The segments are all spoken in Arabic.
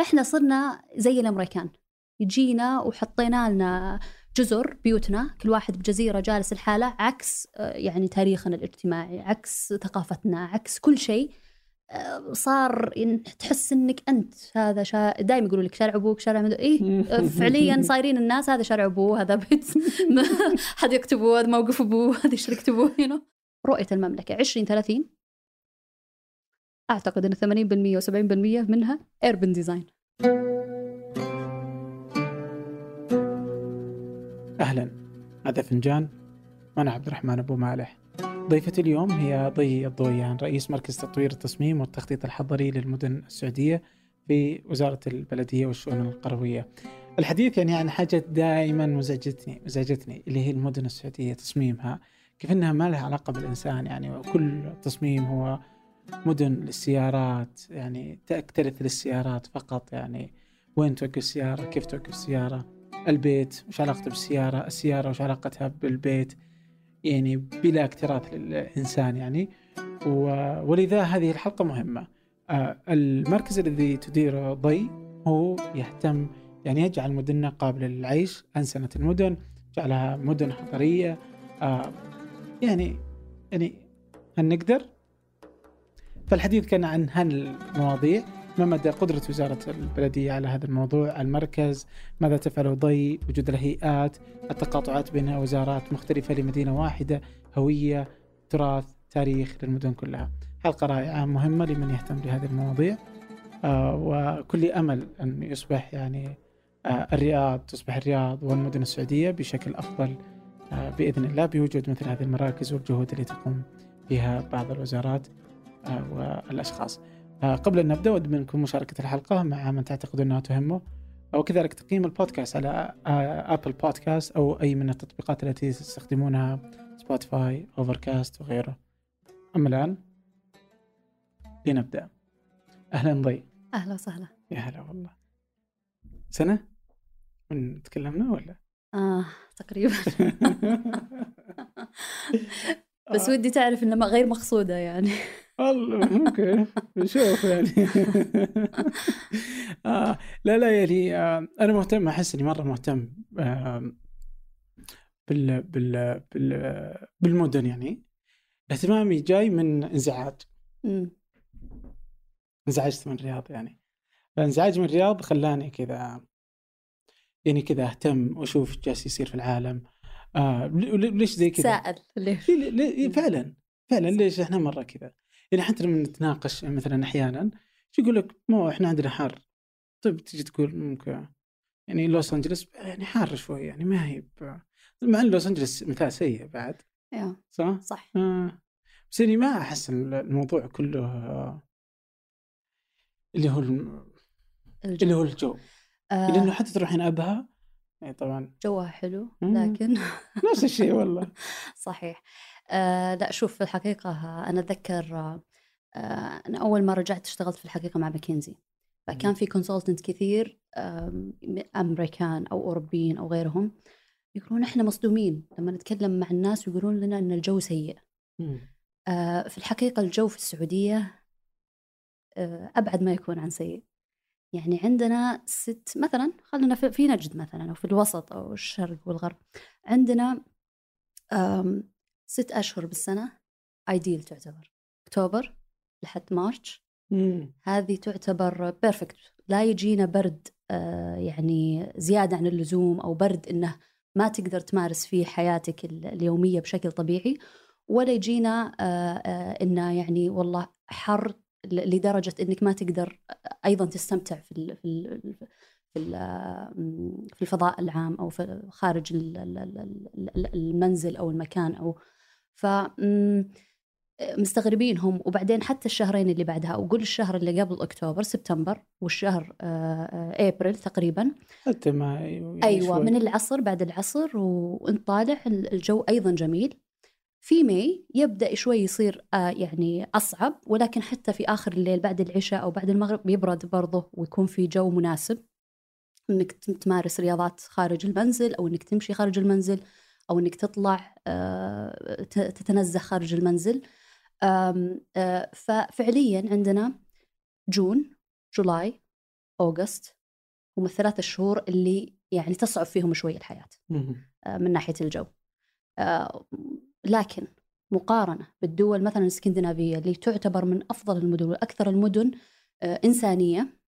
إحنا صرنا زي الأمريكان. يجينا وحطينا لنا جزر بيوتنا كل واحد بجزيرة جالس الحاله عكس آه، يعني تاريخنا الاجتماعي عكس ثقافتنا عكس كل شيء. آه، صار تحس إنك أنت هذا شا... دائما يقولوا لك شارع أبوك شارع مدو إيه؟ فعليا صايرين الناس هذا شارع أبوه هذا بيت. حديقه ابوه هذا موقف أبوه هذه شركه ابوه رؤية المملكة 2030 أعتقد إن 80% و70% منها ايربن ديزاين أهلا هذا فنجان وأنا عبد الرحمن أبو مالح. ضيفتي اليوم هي ضي الضويان رئيس مركز تطوير التصميم والتخطيط الحضري للمدن السعودية في وزارة البلدية والشؤون القروية. الحديث يعني عن حاجة دائما مزعجتني مزعجتني اللي هي المدن السعودية تصميمها. كيف إنها ما لها علاقة بالإنسان يعني وكل تصميم هو مدن للسيارات يعني تكترث للسيارات فقط يعني وين توقف السيارة كيف توقف السيارة البيت وش علاقته بالسيارة السيارة وش علاقتها بالبيت يعني بلا اكتراث للإنسان يعني. ولذا هذه الحلقة مهمة. آه، المركز الذي تديره ضي هو يهتم يعني يجعل مدننا قابلة للعيش أنسنة المدن جعلها مدن حضرية. آه، يعني يعني هل نقدر؟ فالحديث كان عن هالمواضيع ما مدى قدرة وزارة البلدية على هذا الموضوع المركز ماذا تفعل ضي وجود الهيئات التقاطعات بين وزارات مختلفة لمدينة واحدة هوية تراث تاريخ للمدن كلها. حلقة رائعة مهمة لمن يهتم بهذه المواضيع. آه وكل أمل أن يصبح يعني آه الرياض تصبح الرياض والمدن السعودية بشكل أفضل آه بإذن الله بوجود مثل هذه المراكز والجهود التي تقوم بها بعض الوزارات. والأشخاص. آه، قبل أن نبدأ أود منكم مشاركة الحلقة مع من تعتقد أنها تهمه. وكذلك تقييم البودكاست على Apple آه، Podcasts أو أي من التطبيقات التي تستخدمونها Spotify Overcast وغيره. أما الآن لنبدأ. أهلا ضي. أهلا وسهلا. يا هلا والله. سنة؟ من تكلمنا ولا؟ آه تقريبا. بس. ودي تعرف انها غير مقصودة يعني. والله ممكن نشوف يعني. آه لا لا يعني آه أنا مهتم أحس إني مرة مهتم آه بال بال بال بالمدن يعني. اهتمامي جاي من إنزعاج. انزعجت من الرياض يعني. الانزعاج من الرياض خلاني كذا يعني كذا أهتم وأشوف جالس يصير في العالم. آه ليش زي كذا؟ سائل ليش؟ فعلا فعلا. ليش إحنا مرة كذا؟ يعني حتى لما نتناقش مثلا أحيانا يقول لك؟ مو إحنا عندنا حر. طيب تجي تقول ممكن. يعني لوس انجلس يعني حار شوي يعني ما هي مع إن لوس انجلس مثال سيء بعد. أيوه صح؟ صح. آه. بس اني ما أحس الموضوع كله اللي هو الجو. اللي هو الجو. آه. لأنه حتى تروحين أبها يعني طبعا. جوها حلو لكن نفس الشيء والله. صحيح. آه لا شوف في الحقيقة أنا أتذكر آه أنا أول ما رجعت اشتغلت في الحقيقة مع ماكنزي. فكان في consultant كثير أمريكان أو أوروبيين أو غيرهم يقولون إحنا مصدومين. لما نتكلم مع الناس ويقولون لنا أن الجو سيء. آه في الحقيقة الجو في السعودية آه أبعد ما يكون عن سيء. يعني عندنا ست مثلا خلينا في نجد مثلا أو في الوسط أو الشرق والغرب. عندنا ست أشهر بالسنة ايديل تعتبر. أكتوبر لحد مارش. هذه تعتبر بيرفكت لا يجينا برد آه يعني زيادة عن اللزوم أو برد إنه ما تقدر تمارس فيه حياتك اليومية بشكل طبيعي ولا يجينا آه آه إنه يعني والله حر لدرجة إنك ما تقدر أيضا تستمتع في ال في ال في في الفضاء العام أو في خارج المنزل أو المكان أو ف مستغربين هم وبعدين حتى الشهرين اللي بعدها أو قول الشهر اللي قبل أكتوبر سبتمبر والشهر أبريل تقريبا. حتى ما يعني أيوه شوي. من العصر بعد العصر وانت طالع الجو أيضا جميل. في ماي يبدأ شوي يصير يعني أصعب ولكن حتى في آخر الليل بعد العشاء أو بعد المغرب يبرد برضه ويكون في جو مناسب. إنك تمارس رياضات خارج المنزل أو إنك تمشي خارج المنزل. أو إنك تطلع آه، تتنزه خارج المنزل آه، ففعليا عندنا جون جولاي أوغست هم الثلاث شهور اللي يعني تصعب فيهم شوي الحياة. آه، من ناحية الجو لكن مقارنة بالدول مثلا الإسكندنافية اللي تعتبر من أفضل المدن وأكثر المدن إنسانية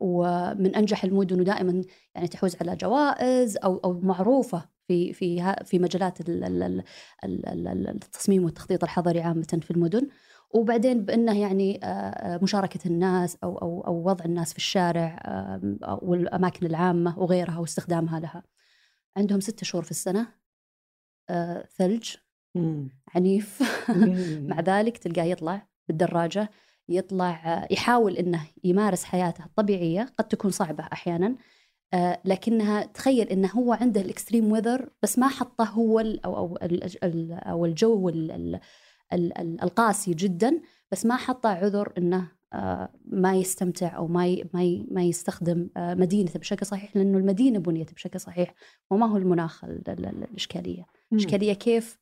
ومن أنجح المدن ودائما يعني تحوز على جوائز أو أو معروفة في في في مجالات ال- ال- ال- ال- ال- ال- التصميم والتخطيط الحضري عامة في المدن وبعدين بإنه يعني آه، آه، مشاركة الناس أو أو أو وضع الناس في الشارع والاماكن العامة وغيرها واستخدامها لها. عندهم ستة شهور في السنة آه، ثلج. عنيف. مع ذلك تلقاه يطلع بالدراجة يطلع يحاول إنه يمارس حياته الطبيعية قد تكون صعبة أحيانا آه، لكنها تخيل إنه هو عنده الإكستريم ويذر بس ما حطه هو ال أو أو ال أو الجو ال ال ال ال القاسي جدا بس ما حطه عذر إنه آه، ما يستمتع أو ما ما ما يستخدم آه، مدينته بشكل صحيح لأنه المدينة بنيت بشكل صحيح وما هو المناخ ال- ال- ال- الإشكالية. مم. إشكالية كيف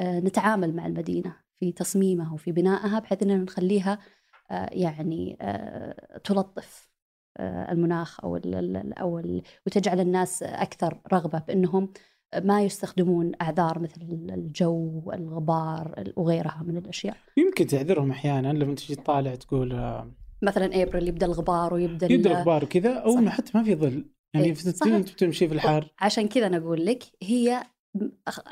نتعامل مع المدينة في تصميمها وفي بنائها بحيث أننا نخليها يعني آه، تلطف آه، المناخ ال أو ال وتجعل الناس أكثر رغبة بأنهم ما يستخدمون أعذار مثل الجو الغبار وغيرها من الأشياء يمكن تعذرهم أحيانا لما تجي تطالع تقول آه، مثلا أبريل يبدأ الغبار ويبدأ ال- يبدأ غبار وكذا أو صح. حتى ما في ظل يعني إيه، في. أنت بتمشي في الحار عشان كذا أنا أقول لك هي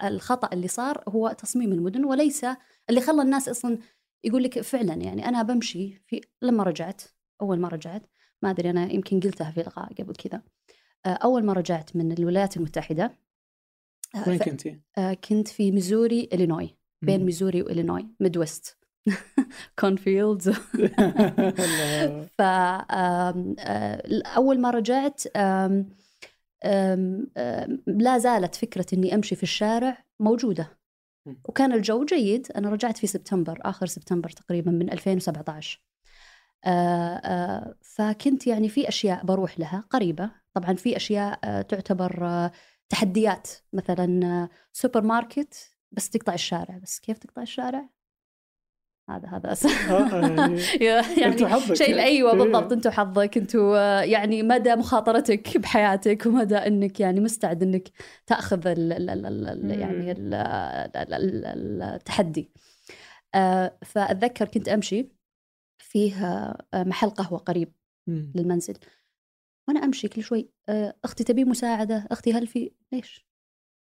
الخطأ اللي صار هو تصميم المدن وليس اللي خلى الناس أصلا يقول لك فعلا يعني أنا بمشي في لما رجعت أول ما رجعت ما أدري أنا يمكن قلتها في لقاء قبل كذا آه، أول ما رجعت من الولايات المتحدة آه، وين ف- كنتي؟ آه، كنت في ميزوري إلينوي بين. ميزوري وإلينوي Midwest cornfields. ف أول ما رجعت لا زالت فكرة إني أمشي في الشارع موجودة. وكان الجو جيد. أنا رجعت في سبتمبر آخر سبتمبر تقريبا من 2017 آه، آه، فكنت يعني في أشياء بروح لها قريبة. طبعا في أشياء آه، تعتبر تحديات. مثلا سوبر ماركت بس تقطع الشارع. بس كيف تقطع الشارع؟ هذا هذا آه، يعني يعني أنتوا حظك شيء يعني. أيوه إيه. بالضبط أنتم حظك أنتم يعني مدى مخاطرتك بحياتك ومدى إنك يعني مستعد إنك تأخذ ال ال ال ال مم. يعني ال ال ال التحدي آه، فأتذكر كنت أمشي فيه آه، محل قهوة قريب. للمنزل وأنا أمشي كل شوي آه، أختي تبي مساعدة أختي هل في ليش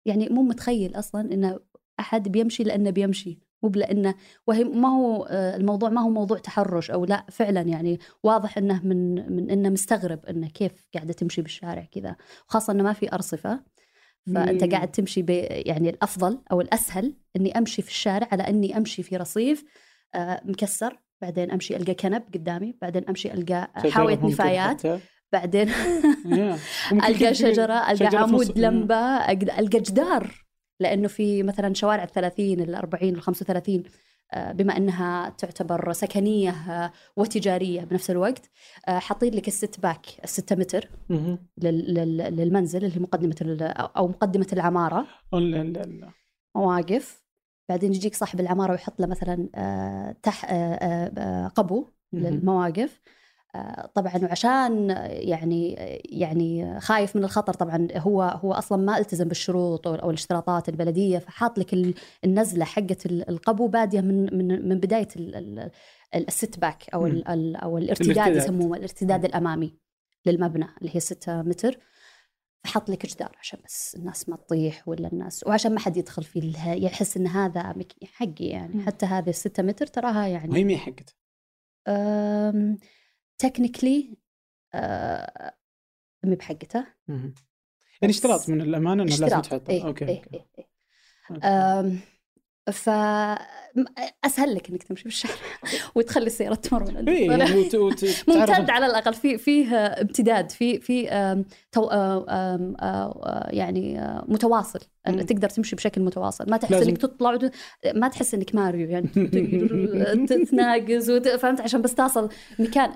يعني مو متخيل أصلا إن أحد بيمشي لأنه بيمشي مو لأنه وهي ما هو آه، الموضوع ما هو موضوع تحرش أو لا فعلا يعني واضح إنه من من إنه مستغرب إنه كيف قاعدة تمشي بالشارع كذا وخاصه إنه ما في أرصفة فأنت مم. قاعد تمشي يعني الأفضل أو الأسهل إني أمشي في الشارع على إني أمشي في رصيف آه، مكسر بعدين أمشي ألقى كنب قدامي بعدين أمشي ألقى حاوية نفايات. بعدين ألقى شجرة ألقى عمود لمبة ألقى جدار لأنه في مثلا شوارع الثلاثين الأربعين الخمسة وثلاثين آه، بما إنها تعتبر سكنية آه، وتجارية بنفس الوقت آه، حاطين لك الست باك الستة متر للمنزل اللي هي مقدمة ال- أو مقدمة العمارة. مواقف بعدين يجيك صاحب العمارة ويحط له مثلا آه، تح قبو. للمواقف طبعا وعشان يعني يعني خايف من الخطر طبعا هو هو أصلا ما التزم بالشروط أو الاشتراطات البلدية فحاط لك ال- النزلة حقه ال- القبو بادية من من من بداية ال- ال- ال- ال setback أو ال- ال- أو الارتداد. يسموه الارتداد الأمامي للمبنى اللي هي 6 متر فحط لك جدار عشان بس الناس ما تطيح ولا الناس وعشان ما حد يدخل في ال- يحس إن هذا حقي يعني. حتى هذه الستة متر تراها يعني وهي مي حقتها technically مي بحقته مهم. يعني اشتراط من الأمانة إنه لازم. تحطها إيه okay إيه okay. إيه إيه. okay. ف أسهل لك إنك تمشي في الشارع وتخلي السيارة تمر من وت- ممتد على الأقل. في فيه امتداد في في تو أم، أم، أه، يعني متواصل. مم. تقدر تمشي بشكل متواصل. ما تحس لازم- إنك تطلع وت... ما تحس إنك ماريو يعني. تتناقز وت... فهمت؟ عشان بس تصل مكان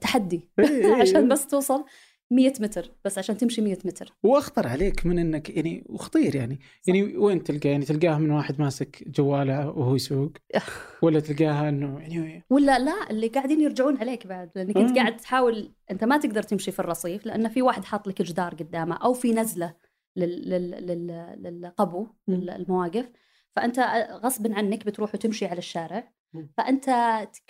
تحدي. إيه، إيه، عشان إيه. بس توصل 100 متر بس عشان تمشي 100 متر واخطر عليك من إنك يعني وخطير يعني صح. يعني وين تلقى يعني تلقاها من واحد ماسك جواله وهو يسوق ولا تلقاها إنه يعني ولا لا اللي قاعدين يرجعون عليك بعد لأنك أنت. قاعد تحاول أنت ما تقدر تمشي في الرصيف لأن في واحد حاط لك جدار قدامه أو في نزلة لل... لل... لل... للقبو. المواقف فأنت غصب عنك بتروح وتمشي على الشارع. فأنت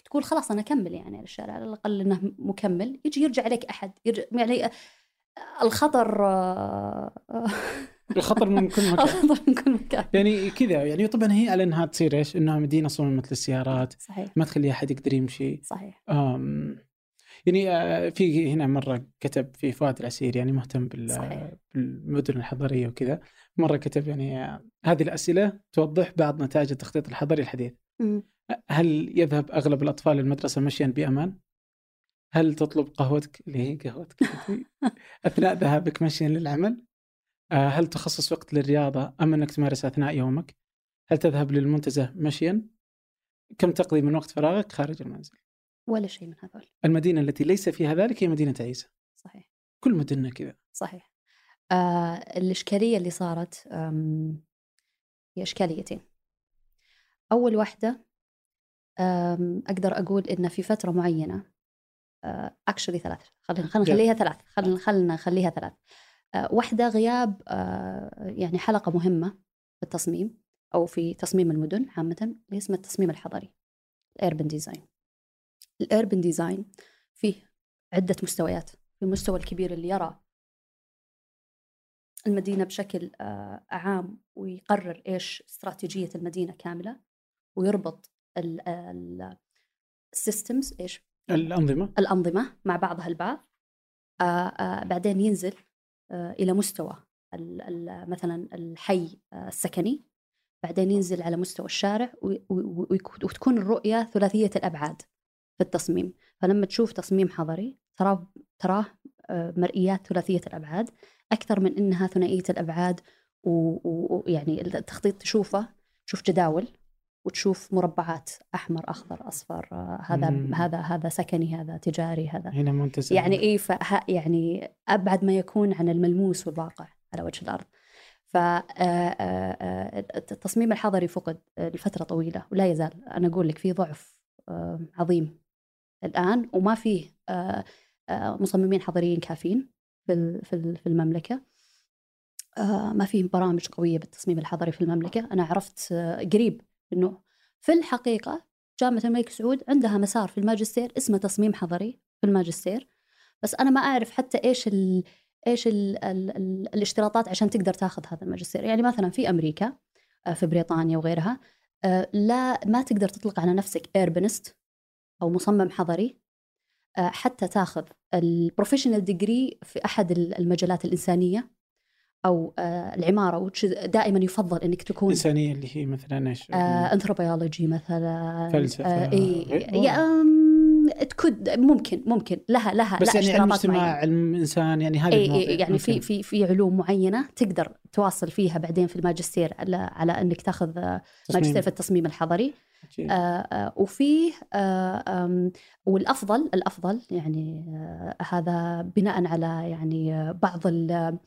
تقول خلاص أنا أكمل يعني الشارع على الأقل إنه مكمل يجي يرجع عليك أحد يرجع يعني الخطر آه، الخطر من كل مكان. الخطر من كل مكان. يعني كذا يعني طبعا هي على إنها تصير إيش؟ إنها مدينة صممت للسيارات صحيح. ما تخلي أحد يقدر يمشي. صحيح. أم يعني آه، في هنا مرة كتب في فؤاد العسير يعني مهتم. بالمدن الحضرية وكذا مرة كتب يعني آه، هذه الأسئلة توضح بعض نتائج التخطيط الحضري الحديث. مم. هل يذهب أغلب الأطفال للمدرسة مشيا بأمان؟ هل تطلب قهوتك اللي هي قهوتك أثناء ذهابك مشيا للعمل؟ آه، هل تخصص وقت للرياضة أم أنك تمارسها أثناء يومك؟ هل تذهب للمنتزه مشيا؟ كم تقضي من وقت فراغك خارج المنزل؟ ولا شيء من هذول المدينة التي ليس فيها ذلك هي مدينة عيسى. صحيح كل مدننا كذا. صحيح آه الإشكالية اللي صارت هي إشكاليتين أول واحدة آم، أقدر أقول إن في فترة معينة actually ثلاث خلينا. نخليها ثلاث خلينا خلينا نخليها ثلاث آه، واحدة غياب آه، يعني حلقة مهمة في التصميم أو في تصميم المدن عامة اللي اسمها التصميم الحضري ال urban design. ال urban design فيه عدة مستويات في المستوى الكبير اللي يرى المدينة بشكل آه، عام ويقرر إيش استراتيجية المدينة كاملة ويربط ال systems إيش؟ الأنظمة. الأنظمة مع بعضها البعض. آه، آه، بعدين ينزل آه، إلى مستوى مثلا الحي السكني. بعدين ينزل على مستوى الشارع وتكون الرؤية ثلاثية الأبعاد في التصميم. فلما تشوف تصميم حضري تراه تراه مرئيات ثلاثية الأبعاد. أكثر من الأبعاد و- و- ويعني التخطيط تشوفه تشوف جداول. وتشوف مربعات أحمر أخضر أصفر آه، هذا مم. هذا هذا سكني هذا تجاري هذا. هنا منتزه يعني اي يعني أبعد ما يكون عن الملموس والواقع على وجه الأرض. ف آه، آه، التصميم الحضري فقد لفترة طويلة ولا يزال. أنا أقول لك في ضعف عظيم. الآن وما فيه مصممين حضريين كافيين في ال- في ال- في المملكة. ما فيه برامج قوية بالتصميم الحضري في المملكة. أنا عرفت قريب إنه في الحقيقة جامعة الملك سعود عندها مسار في الماجستير اسمه تصميم حضري في الماجستير. بس أنا ما أعرف حتى إيش ال إيش ال ال ال الاشتراطات عشان تقدر تاخذ هذا الماجستير. يعني مثلا في أمريكا آه، في بريطانيا وغيرها آه، لا ما تقدر تطلق على نفسك urbanist أو مصمم حضري آه، حتى تاخذ ال professional degree في أحد ال- المجالات الإنسانية. أو آه، العمارة وتش- دائما يفضل إنك تكون الانسانيه اللي هي مثلا إيش؟ انثروبيولوجي مثلا فلسفة، آه إي تكود ممكن ممكن لها لها بس لها يعني علم اجتماع. علم إنسان يعني هذه إي المواضيع اي يعني في. في في علوم معينة تقدر تواصل فيها بعدين في الماجستير على على إنك تاخذ آه،. ماجستير في التصميم الحضري. آه، آه، وفيه آه، والأفضل الأفضل يعني آه، هذا بناء على يعني آه، بعض آه،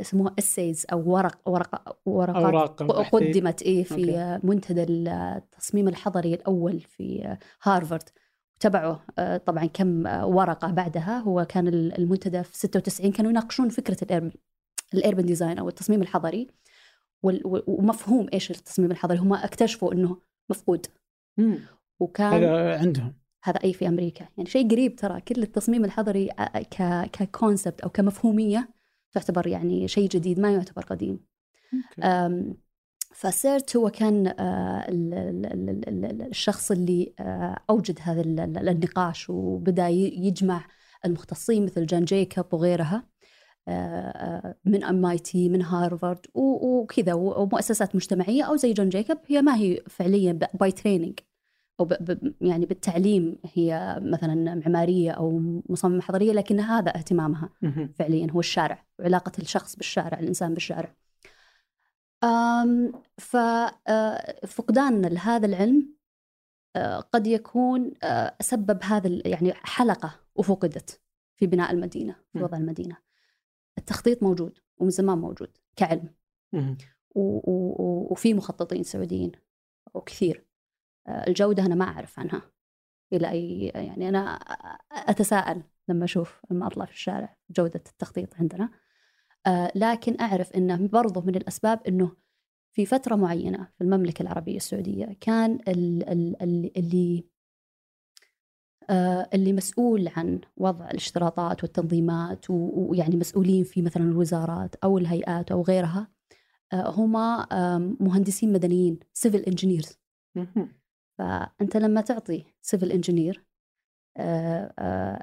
يسموها essays أو ورق ورقه ورقات بحثية. قدمت إيه أوكي. في منتدى التصميم الحضري الأول في هارفارد تبعه آه، طبعا كم آه، ورقة بعدها هو كان المنتدى في 96 كانوا يناقشون فكرة ال urban ال urban design أو التصميم الحضري ومفهوم إيش التصميم الحضري هم اكتشفوا أنه مفقود مم. وكان هذا عندهم هذا أي في أمريكا يعني شيء قريب ترى كل التصميم الحضري آه، ك ك concept أو كمفهومية تعتبر يعني شيء جديد ما يعتبر قديم. فسيرت هو كان آه، ال- ال- ال- ال- ال- الشخص اللي آه، أوجد هذا ال- ال- النقاش وبدأ يجمع المختصين مثل جان جيكوب وغيرها آه، من MIT من هارفارد وكذا ومؤسسات مجتمعية أو زي جون جيكوب هي ما هي فعليا by training أو ب- ب- يعني بالتعليم هي مثلا معمارية أو مصممة حضرية لكن هذا اهتمامها. فعليا هو الشارع وعلاقة الشخص بالشارع الإنسان بالشارع. أم، ففقدان لهذا العلم آه، قد يكون آه، سبب هذا ال- يعني حلقة وفقدت في بناء المدينة في. وضع المدينة. التخطيط موجود ومن زمان موجود كعلم. وفي مخططين سعوديين وكثير آه، الجودة أنا ما أعرف عنها إلى أي يعني أنا أتساءل لما أشوف لما أطلع في الشارع جودة التخطيط عندنا. آه، لكن أعرف أنه برضو من الأسباب أنه في فترة معينة في المملكة العربية السعودية كان ال- ال- ال- اللي آه، اللي مسؤول عن وضع الاشتراطات والتنظيمات ويعني مسؤولين في مثلا الوزارات أو الهيئات أو غيرها آه، آم، مهندسين مدنيين civil engineers فأنت لما تعطي civil engineer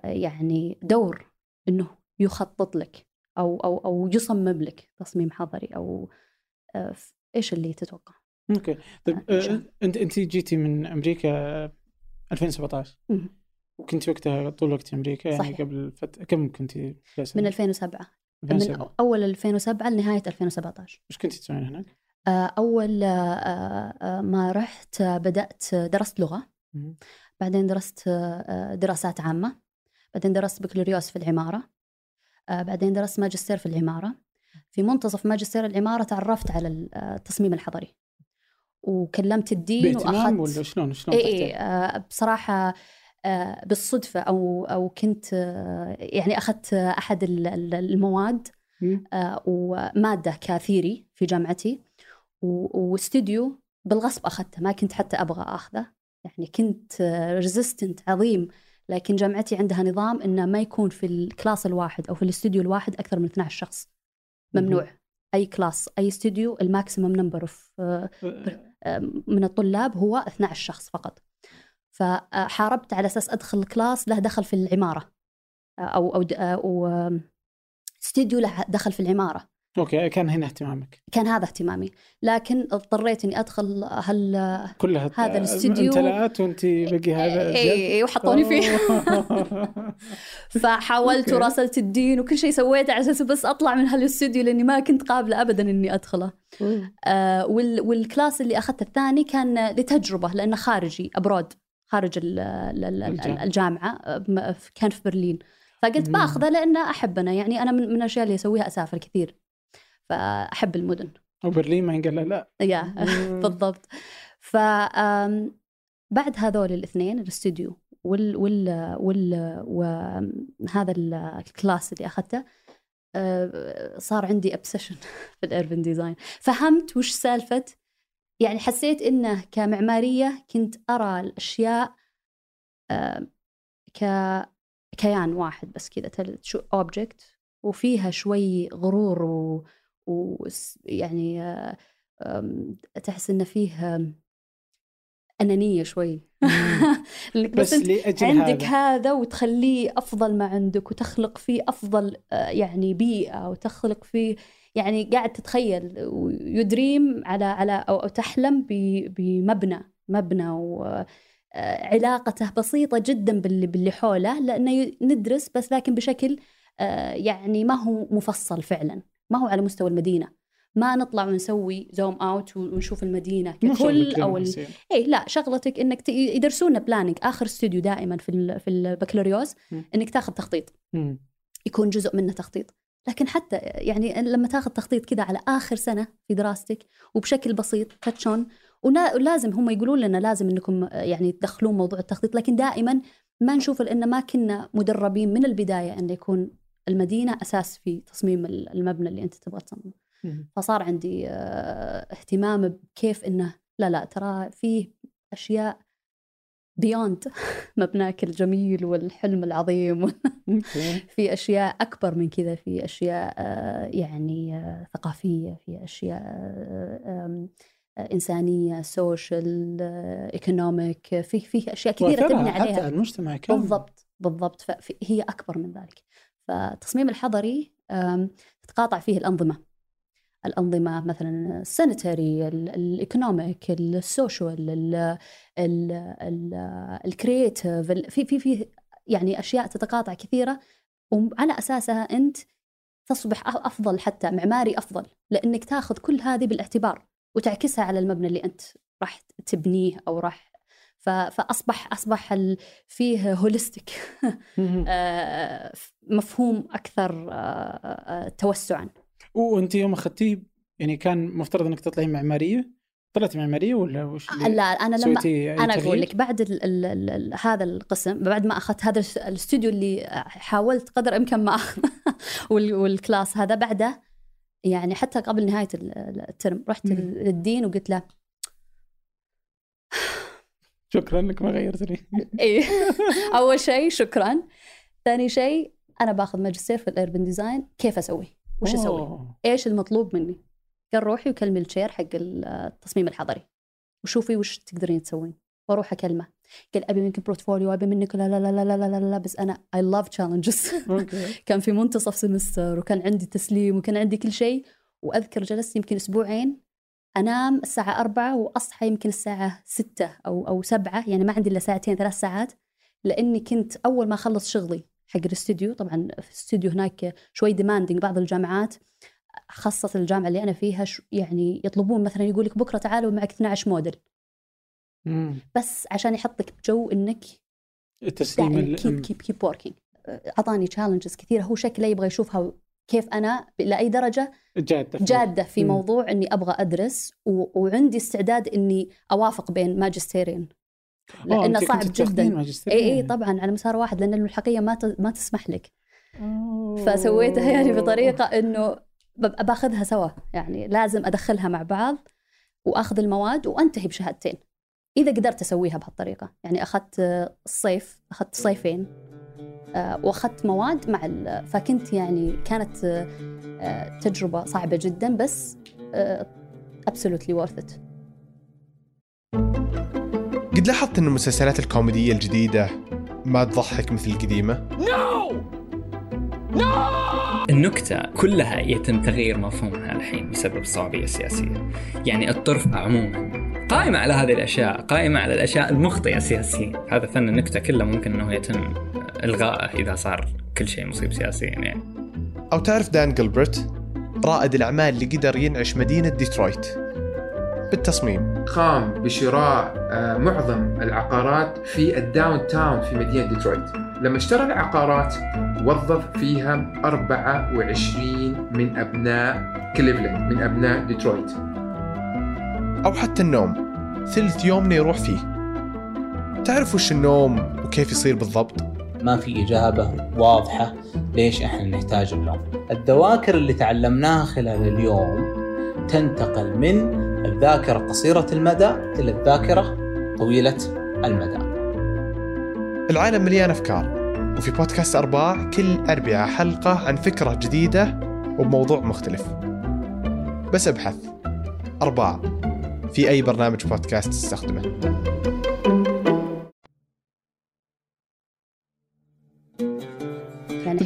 يعني دور إنه يخطط لك أو أو أو يصمم لك تصميم حضري أو آه، إيش اللي تتوقع؟ أوكي طيب آه، آه،. أنت أنت جيتي من أمريكا آه، 2017 مم. وكنت وقتها طول وقت أمريكا يعني صحيح. قبل فت... كم كنت من 2007 من 2007 أول 2007 لنهاية 2017 إيش كنت تسوين هناك؟ آه، أول آه، آه، ما رحت بدأت درست مهم. بعدين درست دراسات عامة. بعدين درست بكالوريوس في العمارة. بعدين درست ماجستير في العمارة. في منتصف ماجستير العمارة تعرفت على التصميم الحضري. وكلمت الدين وأخذت ولا شلون؟ شلون إيه بصراحة بالصدفة أو أو كنت يعني أخذت أحد ال- ال- المواد ومادة كثيري في جامعتي. و- واستوديو بالغصب أخذته ما كنت حتى أبغى أخذه. يعني كنت resistant عظيم لكن جامعتي عندها نظام إنه ما يكون في ال class الواحد أو في الاستوديو الواحد أكثر من 12 شخص. ممنوع. أي class أي استوديو ال maximum number of آه، من الطلاب هو 12 شخص فقط. فحاربت على أساس أدخل class له دخل في العمارة. أو أو استوديو له دخل في العمارة. أوكي كان هنا اهتمامك. كان هذا اهتمامي. لكن اضطريت إني أدخل هل كلها هذا الاستديو- امتلأت وانت بقي هذا اي إي، وحطوني فيه. فحاولت. وراسلت ال dean وكل شيء سويته على أساس بس أطلع من هالاستوديو لأني ما كنت قابلة ابدا إني أدخله. آه وال وال class اللي أخذته الثاني كان لتجربة لأنه خارجي abroad خارج ال-. الجامعة. كان في برلين. فقلت. باخذه لأنه احب أنا يعني أنا من من الأشياء اللي أسويها أسافر كثير. فأحب المدن. وبرلين ما ينقال لا. yeah. بالضبط. ف بعد هذول الاثنين الاستوديو وال وال وال وهذا ال- ال class اللي أخذته آه، صار عندي obsession في ال urban design فهمت وش سالفة؟ يعني حسيت إنه كمعمارية كنت أرى الأشياء آه، ك كيان واحد بس كذا اوبجكت وفيها شوي غرور و, و يعني آه، تحس انه فيه أنانية شوي. لأنك بس أنت لأجل عندك هذا. هذا وتخليه أفضل ما عندك وتخلق فيه أفضل آه، يعني بيئة وتخلق فيه يعني قاعد تتخيل ويدريم على على أو تحلم بمبنى مبنى وعلاقته بسيطة جدا باللي باللي حوله لأنه ي- ندرس بس لكن بشكل آه، يعني ما هو مفصل فعلا. ما هو على مستوى المدينة ما نطلع ونسوي zoom out ونشوف المدينة ككل أو ال... يصير. اي لا شغلتك إنك ت... يدرسونا planning آخر استوديو دائما في ال... في البكالوريوس. إنك تاخذ تخطيط مم. يكون جزء منه تخطيط لكن حتى يعني لما تاخذ تخطيط كذا على آخر سنة في دراستك وبشكل بسيط تاتشون ولازم هم يقولون لنا لازم إنكم يعني تدخلون موضوع التخطيط لكن دائما ما نشوف لأن ما كنا مدربين من البداية إنه يكون المدينة أساس في تصميم المبنى اللي أنت تبغى تصممه. مم. فصار عندي آه، اهتمام بكيف إنه لا لا ترى فيه أشياء بيوند مبناك الجميل والحلم العظيم. في أشياء أكبر من كذا في أشياء آه، يعني آه، ثقافية في أشياء إنسانية social economic في في أشياء كثيرة تبني حتى عليها. على المجتمع كامل. بالضبط بالضبط. فهي أكبر من ذلك. فالتصميم الحضري تتقاطع فيه الأنظمة. الأنظمة مثلا السانيتري الإيكونوميك السوشيال الكرييتيف في في في يعني أشياء تتقاطع كثيرة. وعلى أساسها أنت تصبح أ- أفضل حتى معماري أفضل لأنك تاخذ كل هذه بالاعتبار وتعكسها على المبنى اللي أنت راح تبنيه أو راح فأصبح أصبح فيه holistic آه، مفهوم أكثر آه، توسعا. وأنت يوم أخذتيه يعني كان مفترض إنك تطلعين معمارية؟ طلعت معمارية ولا وش لا أنا لما أنا أقول لك بعد ال ال ال ال هذا القسم بعد ما أخذت هذا الاستوديو اللي حاولت قدر الامكان ما اخذ وال class هذا بعده يعني حتى قبل نهاية ال term رحت لل dean وقلت له شكرا إنك ما غيرتني. اي أول شيء شكرا. ثاني شيء أنا باخذ ماجستير في ال urban design. كيف أسوي؟ وش أسوي؟ إيش المطلوب مني؟ قال روحي وكلمي ال chair حق التصميم الحضري. وشوفي وش تقدرين تسوين. وأروح أكلمه. قال أبي منك portfolio أبي منك لا لا لا لا لا لا, لا بس أنا I love challenges كان في منتصف semester وكان عندي تسليم وكان عندي كل شيء. وأذكر جلست يمكن أسبوعين. أنام الساعة أربعة وأصحى يمكن الساعة ستة أو أو سبعة يعني ما عندي إلا ساعتين ثلاث ساعات لأني كنت أول ما أخلص شغلي حق الاستوديو طبعا في الاستوديو هناك شوي demanding بعض الجامعات خاصة الجامعة اللي أنا فيها يعني يطلبون مثلا يقول لك بكرة تعالوا معك 12 موديل. مم. بس عشان يحطك بجو إنك التسليم كيب كيب كيب وركينج أعطاني challenges كثيرة هو شكله يبغى يشوفها كيف أنا لأي درجة جادة في مم. موضوع إني أبغى أدرس و... وعندي استعداد إني أوافق بين ماجستيرين. لأنه صعب جدا. اي اي طبعا على مسار واحد لأن الملحقية ما ت... ما تسمح لك. أوه. فسويتها يعني بطريقة إنه باخذها سوا. يعني لازم أدخلها مع بعض وأخذ المواد وأنتهي بشهادتين. إذا قدرت أسويها بهالطريقة. يعني أخذت الصيف أخذت صيفين. آه، واخذت مواد مع فكنت يعني كانت آه، تجربة صعبة جدا بس absolutely آه، worth it قد لاحظت إن المسلسلات الكوميدية الجديدة ما تضحك مثل القديمة؟ no no! no no! النكتة كلها يتم تغيير مفهومها الحين بسبب الصعوبية السياسية يعني الطرف عموما قائمة على هذه الأشياء قائمة على الأشياء المخطئة سياسيا هذا فن النكتة كله ممكن أنه يتم إلغائه إذا صار كل شيء مصيب سياسيا يعني. أو تعرف دان جلبرت؟ رائد الأعمال اللي قدر ينعش مدينة ديترويت. بالتصميم. قام بشراء آه، معظم العقارات في ال downtown في مدينة ديترويت. لما اشترى العقارات وظف فيها 24 من أبناء كليفلاند من أبناء ديترويت. أو حتى النوم. ثلث يومنا يروح فيه. تعرف وش النوم وكيف يصير بالضبط؟ ما في إجابة واضحة ليش إحنا نحتاج النوم الذواكر اللي تعلمناها خلال اليوم تنتقل من الذاكرة قصيرة المدى إلى الذاكرة طويلة المدى. العالم مليان أفكار وفي بودكاست أرباع كل أربعة حلقة عن فكرة جديدة وبموضوع مختلف. بس أبحث. أرباع. في أي برنامج بودكاست تستخدمه.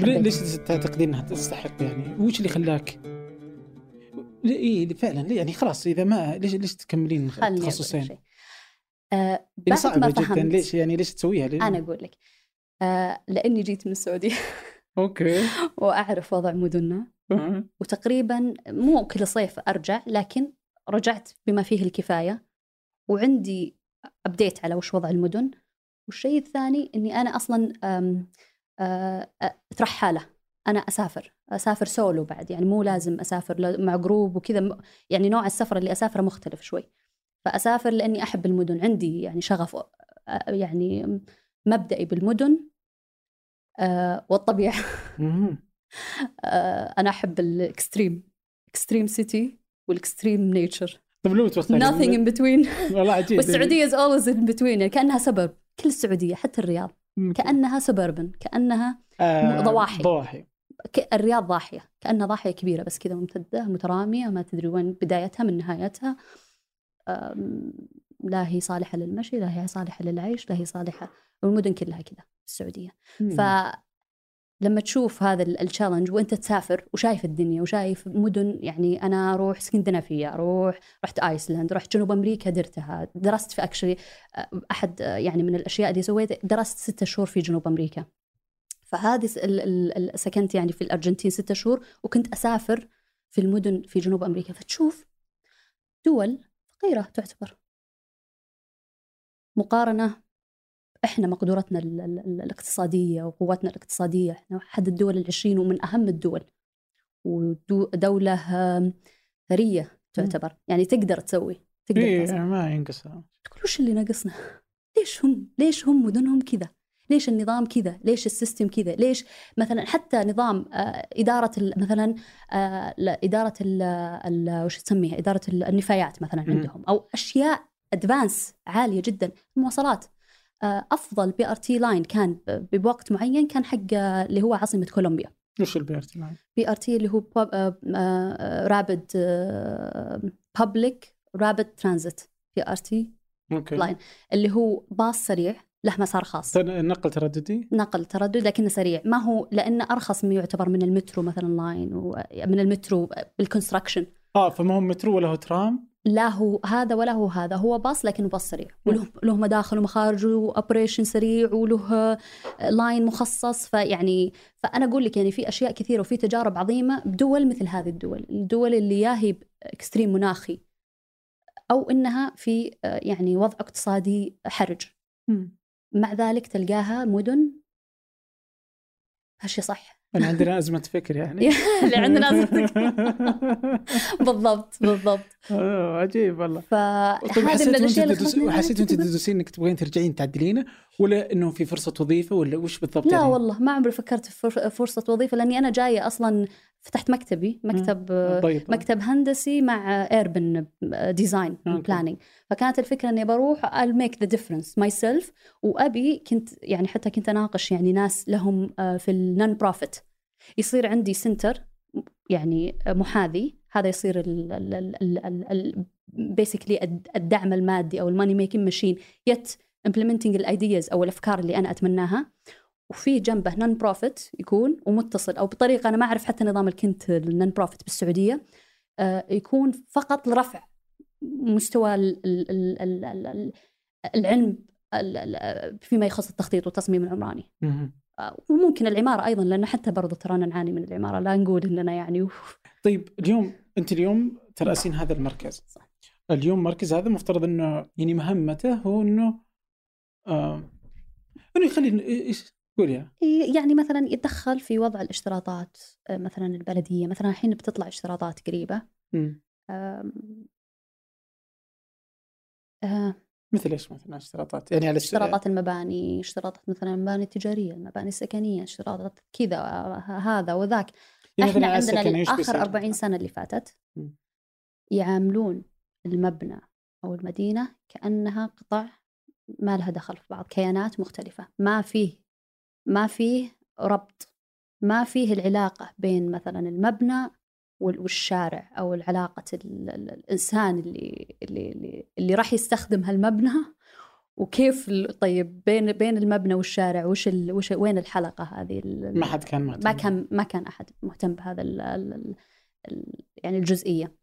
طيب ليش تعتقدين إنها تستحق يعني؟ وش اللي خلاك؟ اي فعلا يعني خلاص إذا ما ليش ليش تكملين تخصصين؟ آه بعد صعبة ما جدا ليش يعني ليش تسويها؟ ليه؟ أنا أقول لك آه لأني جيت من السعودية okay وأعرف وضع مدننا وتقريبا مو كل صيف أرجع لكن رجعت بما فيه الكفاية وعندي update على وش وضع المدن والشيء الثاني إني أنا أصلا ترحاله أنا أسافر أسافر سولو بعد يعني مو لازم أسافر مع group وكذا يعني نوع السفر اللي أسافره مختلف شوي. فأسافر لأني أحب المدن. عندي يعني شغف يعني مبدئي بالمدن آه والطبيعة. آه أنا أحب ال extreme extreme city وال extreme nature. طيب لو nothing in between. والله عجيب. والسعودية is always in between يعني كأنها suburb كل السعودية حتى الرياض. كأنها suburban كأنها آه ضواحي. ضواحي. الرياض ضاحية كأنها ضاحية كبيرة بس كذا ممتدة مترامية ما تدري وين بدايتها من نهايتها. لا هي صالحة للمشي لا هي صالحة للعيش لا هي صالحة والمدن كلها كذا السعودية. ف لما تشوف هذا ال challenge وانت تسافر وشايف الدنيا وشايف مدن يعني أنا أروح اسكندنافية أروح رحت ايسلند رحت جنوب أمريكا درتها درست في actually أحد يعني من الأشياء اللي سويتها درست ستة شهور في جنوب أمريكا. فهذه سكنت يعني في الأرجنتين ستة شهور وكنت أسافر في المدن في جنوب أمريكا. فتشوف دول فقيرة تعتبر. مقارنة إحنا مقدورتنا ال- ال- ال- الاقتصادية وقوتنا الاقتصادية إحنا احد الدول العشرين ومن أهم الدول ودولة ثرية تعتبر يعني تقدر تسوي تقدر إيه تصنع. ما ينقص تقول وش اللي ناقصنا؟ ليش هم؟ ليش هم مدنهم كذا؟ ليش النظام كذا؟ ليش السيستم كذا؟ ليش مثلا حتى نظام آه، إدارة ال- مثلا آه، لا، إدارة ال ال- وش تسميها؟ إدارة ال- النفايات مثلا. عندهم أو أشياء advanced عالية جدا المواصلات آه، أفضل BRT line كان بوقت معين كان حق آه، اللي هو عاصمة كولومبيا. وش ال BRT معي؟ BRT اللي هو rapid public rapid transit BRT line اللي هو باص سريع له مسار خاص. تن- نقل ترددي؟ نقل تردد لكنه سريع. ما هو لأنه أرخص من يعتبر من المترو مثلا line ومن المترو بال construction آه فما هو مترو ولا هو ترام؟ لا هو هذا ولا هو هذا هو باص لكنه باص سريع. وله له مداخل ومخارج و operation سريع وله line مخصص فيعني فأنا أقول لك يعني في أشياء كثيرة وفي تجارب عظيمة بدول مثل هذه الدول الدول اللي يا هي extreme مناخي أو إنها في آه، يعني وضع اقتصادي حرج. مع ذلك تلقاها مدن؟ هالشي صح. يعني عندنا ازمه فكر يعني. اللي عندنا أزمة بالضبط بالضبط. آه، عجيب والله. طيب فهذه من حسيت وأنت الأشياء اللي حسيت وأنت تدرسين إنك تبغين ترجعين تعدلينه ولا إنه في فرصة وظيفة ولا وش بالضبط لا يعني؟ والله ما عمري فكرت في فر- فرصة وظيفة لأني أنا جاية أصلا فتحت مكتبي مكتب طيب مكتب هندسي مع urban design. planning فكانت الفكرة إني بروح I'll make the difference myself وأبي كنت يعني حتى كنت أناقش يعني ناس لهم آه، في ال non-profit يصير عندي center يعني محاذي. هذا يصير basically الدعم المادي أو ال money making machine يت implementing ال ideas أو الأفكار اللي أنا أتمناها. وفي جنبه non-profit يكون ومتصل أو بطريقة أنا ما أعرف حتى نظام الكنت ال non-profit بالسعودية آه، يكون فقط لرفع مستوى ال- ال- ال- ال- ال- ال- العلم ال- ال- فيما يخص التخطيط والتصميم العمراني. آه، وممكن العمارة أيضا لأن حتى برضو ترانا نعاني من العمارة لا نقول إننا يعني. طيب اليوم أنت اليوم ترأسين هذا المركز صح. اليوم المركز هذا مفترض إنه يعني مهمته هو إنه آه إنه يخلي إيش قول يا. يعني مثلا يتدخل في وضع الاشتراطات آه، مثلا البلدية. مثلا الحين بتطلع اشتراطات قريبة. مم. آم، آه، مثل إيش مثلا اشتراطات؟ يعني على اشتراطات المباني اشتراطات مثلا المباني التجارية المباني السكنية اشتراطات كذا هذا وذاك. يعني إحنا عندنا اخر بيصير؟ 40 سنة اللي فاتت. يعاملون المبنى أو المدينة كأنها قطع ما لها دخل في بعض كيانات مختلفة. ما فيه ما فيه ربط ما فيه العلاقة بين مثلا المبنى وال- والشارع أو العلاقة ال- ال- الإنسان اللي اللي اللي, اللي راح يستخدم هالمبنى وكيف طيب بين بين المبنى والشارع وش ال وش وين الحلقة هذه ما حد كان مهتم. ما كان ما كان أحد مهتم بهذا ال ال ال ال يعني الجزئية.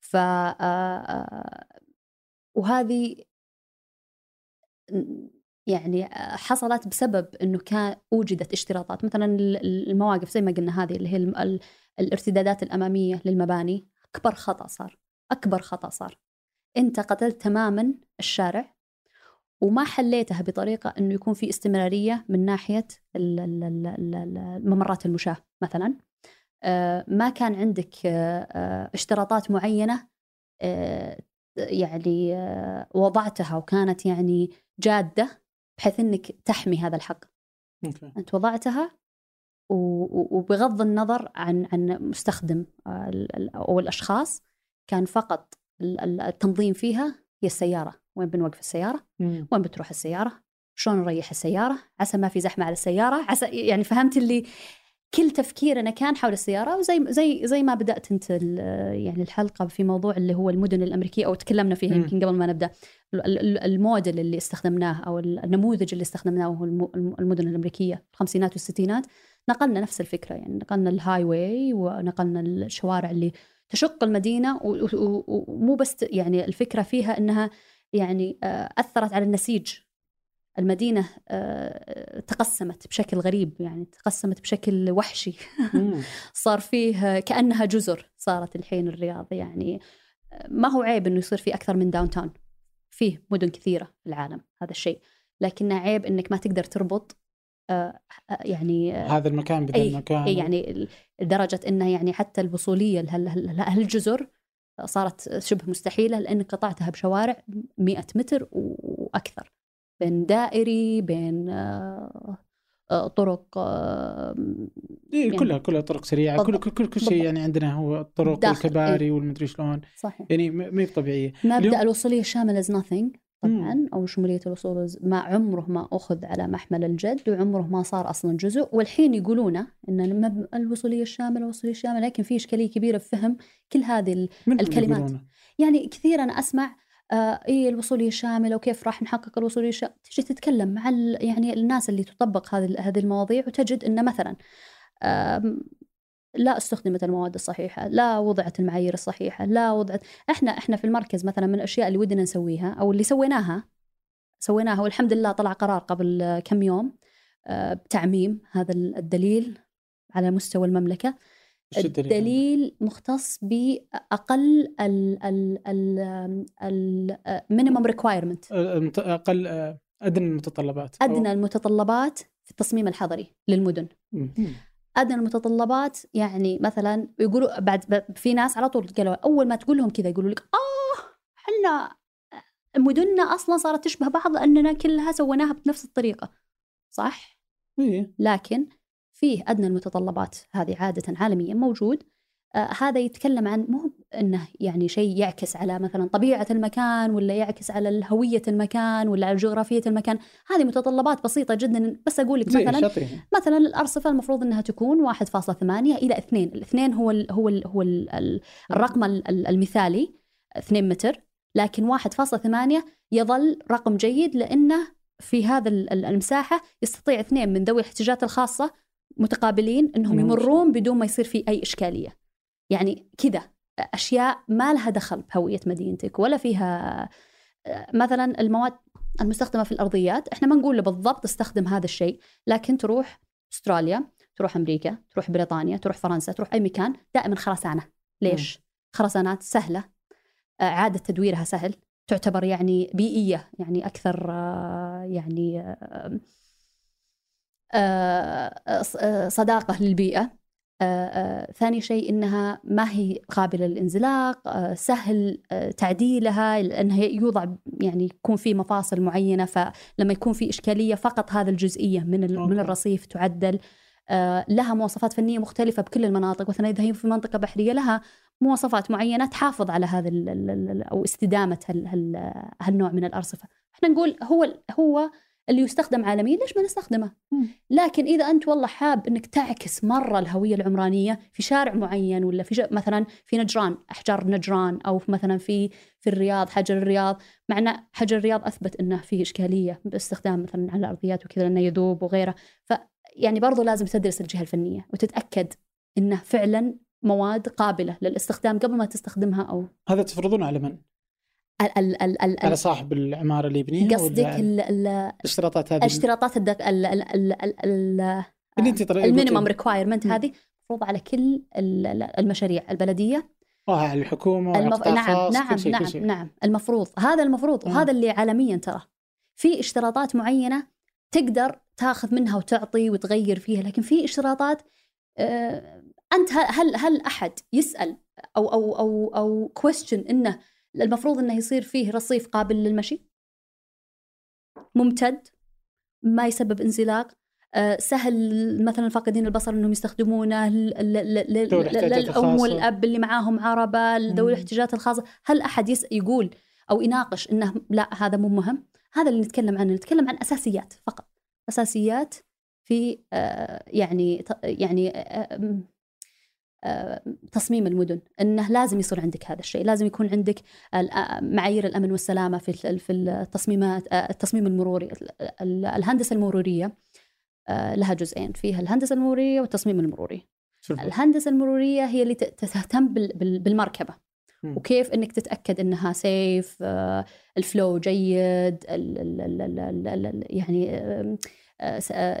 ف آه، آه، وهذه يعني آه، حصلت بسبب إنه كان وجدت اشتراطات. مثلا ال- ال- المواقف زي ما قلنا هذه اللي هي الارتدادات الأمامية للمباني أكبر خطأ صار أكبر خطأ صار. أنت قتلت تماما الشارع وما حليتها بطريقة إنه يكون في استمرارية من ناحية ممرات المشاة مثلا. آه، ما كان عندك آه، اشتراطات معينة يعني وضعتها وكانت يعني جادة بحيث إنك تحمي هذا الحق. أوكي. أنت وضعتها وبغض النظر عن عن مستخدم آه، أو الأشخاص كان فقط ال- ال- التنظيم فيها هي السيارة. وين بنوقف السيارة؟ مم. وين بتروح السيارة؟ شلون نريح السيارة؟ عسى ما في زحمة على السيارة؟ عسى يعني فهمت اللي كل تفكيرنا كان حول السيارة وزي زي زي ما بدأت أنت ال- يعني الحلقة في موضوع اللي هو المدن الأمريكية أو تكلمنا فيها. يمكن قبل ما ال- الموديل اللي استخدمناه أو النموذج اللي استخدمناه هو الم- الم- المدن الأمريكية الخمسينات والستينات. نقلنا نفس الفكرة يعني نقلنا ال highway ونقلنا الشوارع اللي تشق و- ومو بس يعني الفكرة فيها أنها يعني آه، أثرت على النسيج. المدينة آه، تقسمت بشكل غريب يعني تقسمت بشكل وحشي. صار فيه كأنها جزر صارت الحين الرياض يعني ما هو عيب إنه يصير في أكثر من داون تاون فيه مدن كثيرة في العالم هذا الشيء. لكنه عيب إنك ما تقدر تربط آه، آه، يعني آه، هذا المكان أي المكان أي يعني لدرجة إنه يعني حتى الوصولية لهالجزر صارت شبه مستحيلة لانك قطعتها بشوارع 100 متر وأكثر. بين دائري بين آه، آه، طرق آه، إيه يعني كلها كلها طرق سريعة كل بالضبط. كل كل, كل شيء. يعني عندنا هو الطرق داخل، والكباري إيه. والمدري شلون صحيح يعني ما هي طبيعية مبدأ اليوم- الوصولية الشامله is nothing طبعا مم. أو شموليه الوصول ما عمره ما أخذ على محمل الجد وعمره ما صار أصلا جزء والحين يقولونه إن الوصولية الشامله الوصولية الشامله لكن في إشكالية كبيرة في فهم كل هذه الكلمات. يقولونه؟ يعني كثير أنا أسمع آه إيه الوصوليه الشامله وكيف راح نحقق الوصوليه الشامله تجي تتكلم مع. يعني الناس اللي تطبق هذه هذه المواضيع وتجد إن مثلا لا استخدمت المواد الصحيحة، لا وضعت المعايير الصحيحة، لا وضعت إحنا إحنا في المركز مثلا من الأشياء اللي ودنا نسويها أو اللي سويناها سويناها والحمد لله طلع قرار قبل كم يوم آه، بتعميم هذا الدليل على مستوى المملكة الدليل؟ مختص بأقل ال ال ال ال minimum requirement أقل أدنى المتطلبات أدنى المتطلبات في التصميم الحضري للمدن. أدنى المتطلبات يعني مثلا يقولوا بعد في ناس على طول قالوا أول ما تقول لهم كذا يقولوا لك آه إحنا مدننا أصلا صارت تشبه بعض لأننا كلها سويناها بنفس الطريقة صح إيه. لكن فيه أدنى المتطلبات. هذه عادة عالميا موجود. آه هذا يتكلم عن مو إنه يعني شيء يعكس على مثلا طبيعة المكان ولا يعكس على هوية المكان ولا على جغرافية المكان. هذه متطلبات بسيطة جدا. بس أقول لك مثلا مثلا الارصفه المفروض إنها تكون 1.8 إلى 2 الاثنين هو ال هو ال هو ال ال الرقم ال- ال- المثالي 2 متر. لكن 1.8 يظل رقم جيد لأنه في هذا ال- ال- المساحة يستطيع اثنين من ذوي الاحتياجات الخاصة متقابلين إنهم يمرون بدون ما يصير في أي إشكالية. يعني كذا أشياء ما لها دخل بهوية مدينتك ولا فيها مثلا المواد المستخدمة في الأرضيات إحنا ما نقول له بالضبط استخدم هذا الشيء لكن تروح أستراليا تروح أمريكا تروح بريطانيا تروح فرنسا تروح أي مكان دائما خرسانة. ليش؟ خرسانات سهلة آه، اعاده تدويرها سهل تعتبر يعني بيئية يعني أكثر آه، يعني آه، آه، آه، صداقة للبيئة. آه، آه، ثاني شيء إنها ما هي قابلة للانزلاق سهل تعديلها لأنها يوضع يعني يكون في مفاصل معينة فلما يكون في إشكالية فقط هذه الجزئية من من. الرصيف تعدل. لها مواصفات فنية مختلفة بكل المناطق. مثلا إذا هي في منطقة بحرية لها مواصفات معينة تحافظ على هذا أو استدامة هال هال هالنوع من الأرصفة. إحنا نقول هو هو اللي يستخدم عالميا ليش ما نستخدمه مم. لكن إذا أنت والله حاب إنك تعكس مرة الهوية العمرانية في شارع معين ولا في. مثلا في نجران أحجار نجران أو في مثلا في في الرياض حجر الرياض مع إن حجر الرياض أثبت إنه فيه إشكالية باستخدام مثلا على الأرضيات وكذا انه يذوب وغيره ف يعني برضو لازم تدرس الجهة الفنية وتتأكد إنه فعلا مواد قابلة للاستخدام قبل ما تستخدمها أو هذا تفرضونه على من؟ ال ال ال ال على صاحب العماره اللي يبنيها قصدك ولا ال- ال- الاشتراطات هذه الاشتراطات. ال ال ال ال ال اللي انت ال minimum requirement. هذه مفروض على كل ال- ال- المشاريع البلديه آه على الحكومة المف... نعم نعم كل شيء نعم كل شيء. نعم المفروض هذا المفروض. وهذا اللي عالميا ترى في اشتراطات معينه تقدر تاخذ منها وتعطي وتغير فيها لكن في اشتراطات آه انت هل هل احد يسال أو أو أو أو question انه المفروض إنه يصير فيه رصيف قابل للمشي. ممتد ما يسبب انزلاق. آه، سهل مثلا فاقدين البصر إنهم يستخدمونه للأم. والأب اللي معاهم عربة ذوي. الاحتياجات الخاصة. هل أحد يس يقول أو يناقش إنه لا هذا مو مهم؟ هذا اللي نتكلم عنه. نتكلم عن أساسيات فقط. أساسيات في آه، يعني يعني آه، تصميم المدن إنه لازم يصير عندك هذا الشيء لازم يكون عندك معايير الأمن والسلامة في في التصميمات التصميم المروري ال- ال- الهندسة المرورية لها جزئين فيها الهندسة المرورية والتصميم المروري. شوف الهندسة المرورية هي اللي تهتم بال- بال- بالمركبة. وكيف إنك تتأكد إنها سيف الفلو جيد ال ال ال ال ال ال يعني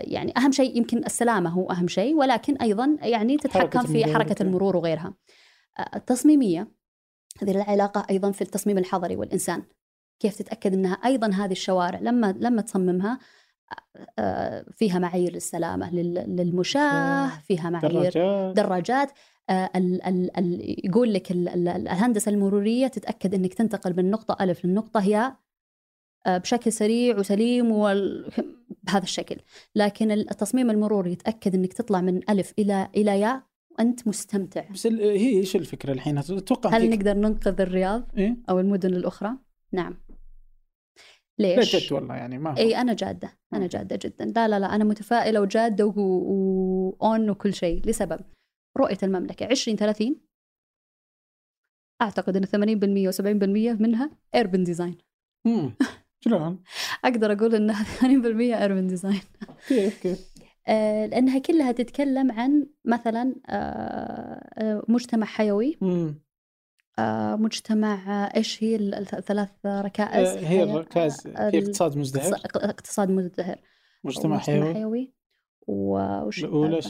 يعني أهم شيء يمكن السلامة هو أهم شيء ولكن أيضا يعني تتحكم حركة في حركة. المرور وغيرها. آه، التصميمية هذه لها علاقه أيضا في التصميم الحضري والإنسان. كيف تتأكد أنها أيضا هذه الشوارع لما لما تصممها؟ آه، فيها معايير للسلامة لل- للمشاة فيها معايير دراجات. دراجات. آه، ال ال ال يقول لك ال ال الهندسة المرورية تتأكد أنك تنتقل من نقطة الف للنقطه هي آه، بشكل سريع وسليم وال... بهذا الشكل. لكن التصميم المروري يتأكد إنك تطلع من ألف إلى إلى ياء وأنت مستمتع. بس هي إيش الفكرة الحين؟ أتوقع هل فيك- نقدر ننقذ الرياض إيه؟ أو المدن الأخرى؟ نعم. لا ليش جد والله يعني ما إي أنا جادة أنا. جادة جدا. لا لا لا أنا متفائلة وجادة وأون وكل شيء. لسبب. رؤية المملكة. 2030 أعتقد إن 80% و70% منها urban design. شلون؟ أقدر أقول إنها 80% urban design. كيف كيف؟ آه، لأنها كلها تتكلم عن مثلا آه، آه، مجتمع حيوي. مم. آه، مجتمع إيش هي ال- الثلاث ركائز؟ هي الركائز في اقتصاد مزدهر؟ اقتص- اقتصاد مزدهر. مجتمع حيوي. حيوي. وش الأولى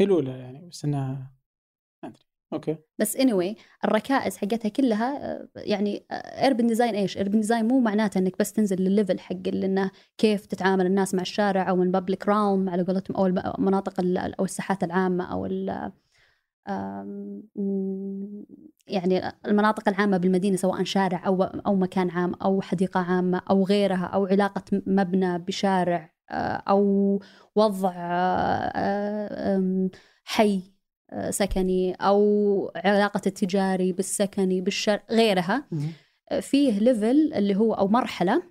هي الأولى يعني بس إنها ما أدري. أوكي بس anyway الركائز حقتها كلها آه، يعني urban design إيش؟ urban design مو معناته إنك بس تنزل للل level حق إنه كيف تتعامل الناس مع الشارع أو ال public realm على قولتهم أو الم- المناطق ال- أو الساحات العامة أو ال- يعني المناطق العامة بالمدينة سواء شارع أو أو مكان عام أو حديقة عامة أو غيرها أو علاقة مبنى بشارع آه، أو وضع آه، آه، حي آه، سكني أو علاقه التجاري بالسكني بالشارع غيرها. فيه level اللي هو أو مرحلة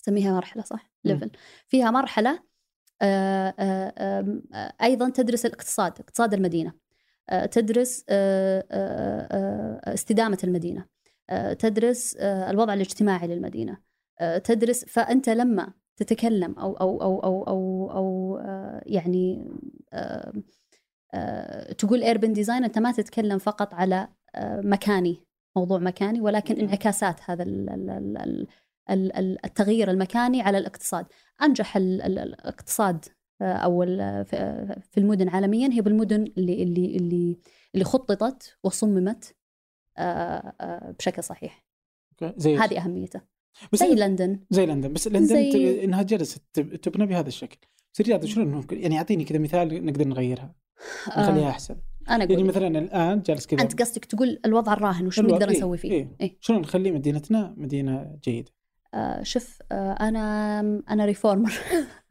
نسميها مرحلة صح. level فيها مرحلة آه، آه، آه، أيضا تدرس الاقتصاد اقتصاد المدينة. تدرس استدامة المدينة. تدرس الوضع الاجتماعي للمدينة. تدرس فأنت لما تتكلم أو أو أو أو أو, أو يعني تقول urban design أنت ما تتكلم فقط على آه، مكاني موضوع مكاني ولكن انعكاسات هذا ال- ال- ال- ال- ال- ال- التغيير المكاني على الاقتصاد. أنجح ال- ال- الاقتصاد آه، أو في المدن عالميا هي بالمدن اللي اللي اللي اللي خططت وصممت آه، آه، بشكل صحيح. زي؟ هذه أهميته. بس زي لندن. زي لندن. بس لندن زي- إنها جلست تب- تبنى بهذا الشكل. بس الرياض شلون ممكن؟ يعني أعطيني كذا مثال نقدر نغيرها. نخليها آه، أحسن. أنا يعني أقول. مثلا الآن جالس كذا. أنت قصدك تقول الوضع الراهن وش نقدر إيه، نسوي فيه؟ إيه. إيه؟ شلون نخلي مدينتنا مدينة جيدة؟ آه، شوف آه، أنا أنا reformer.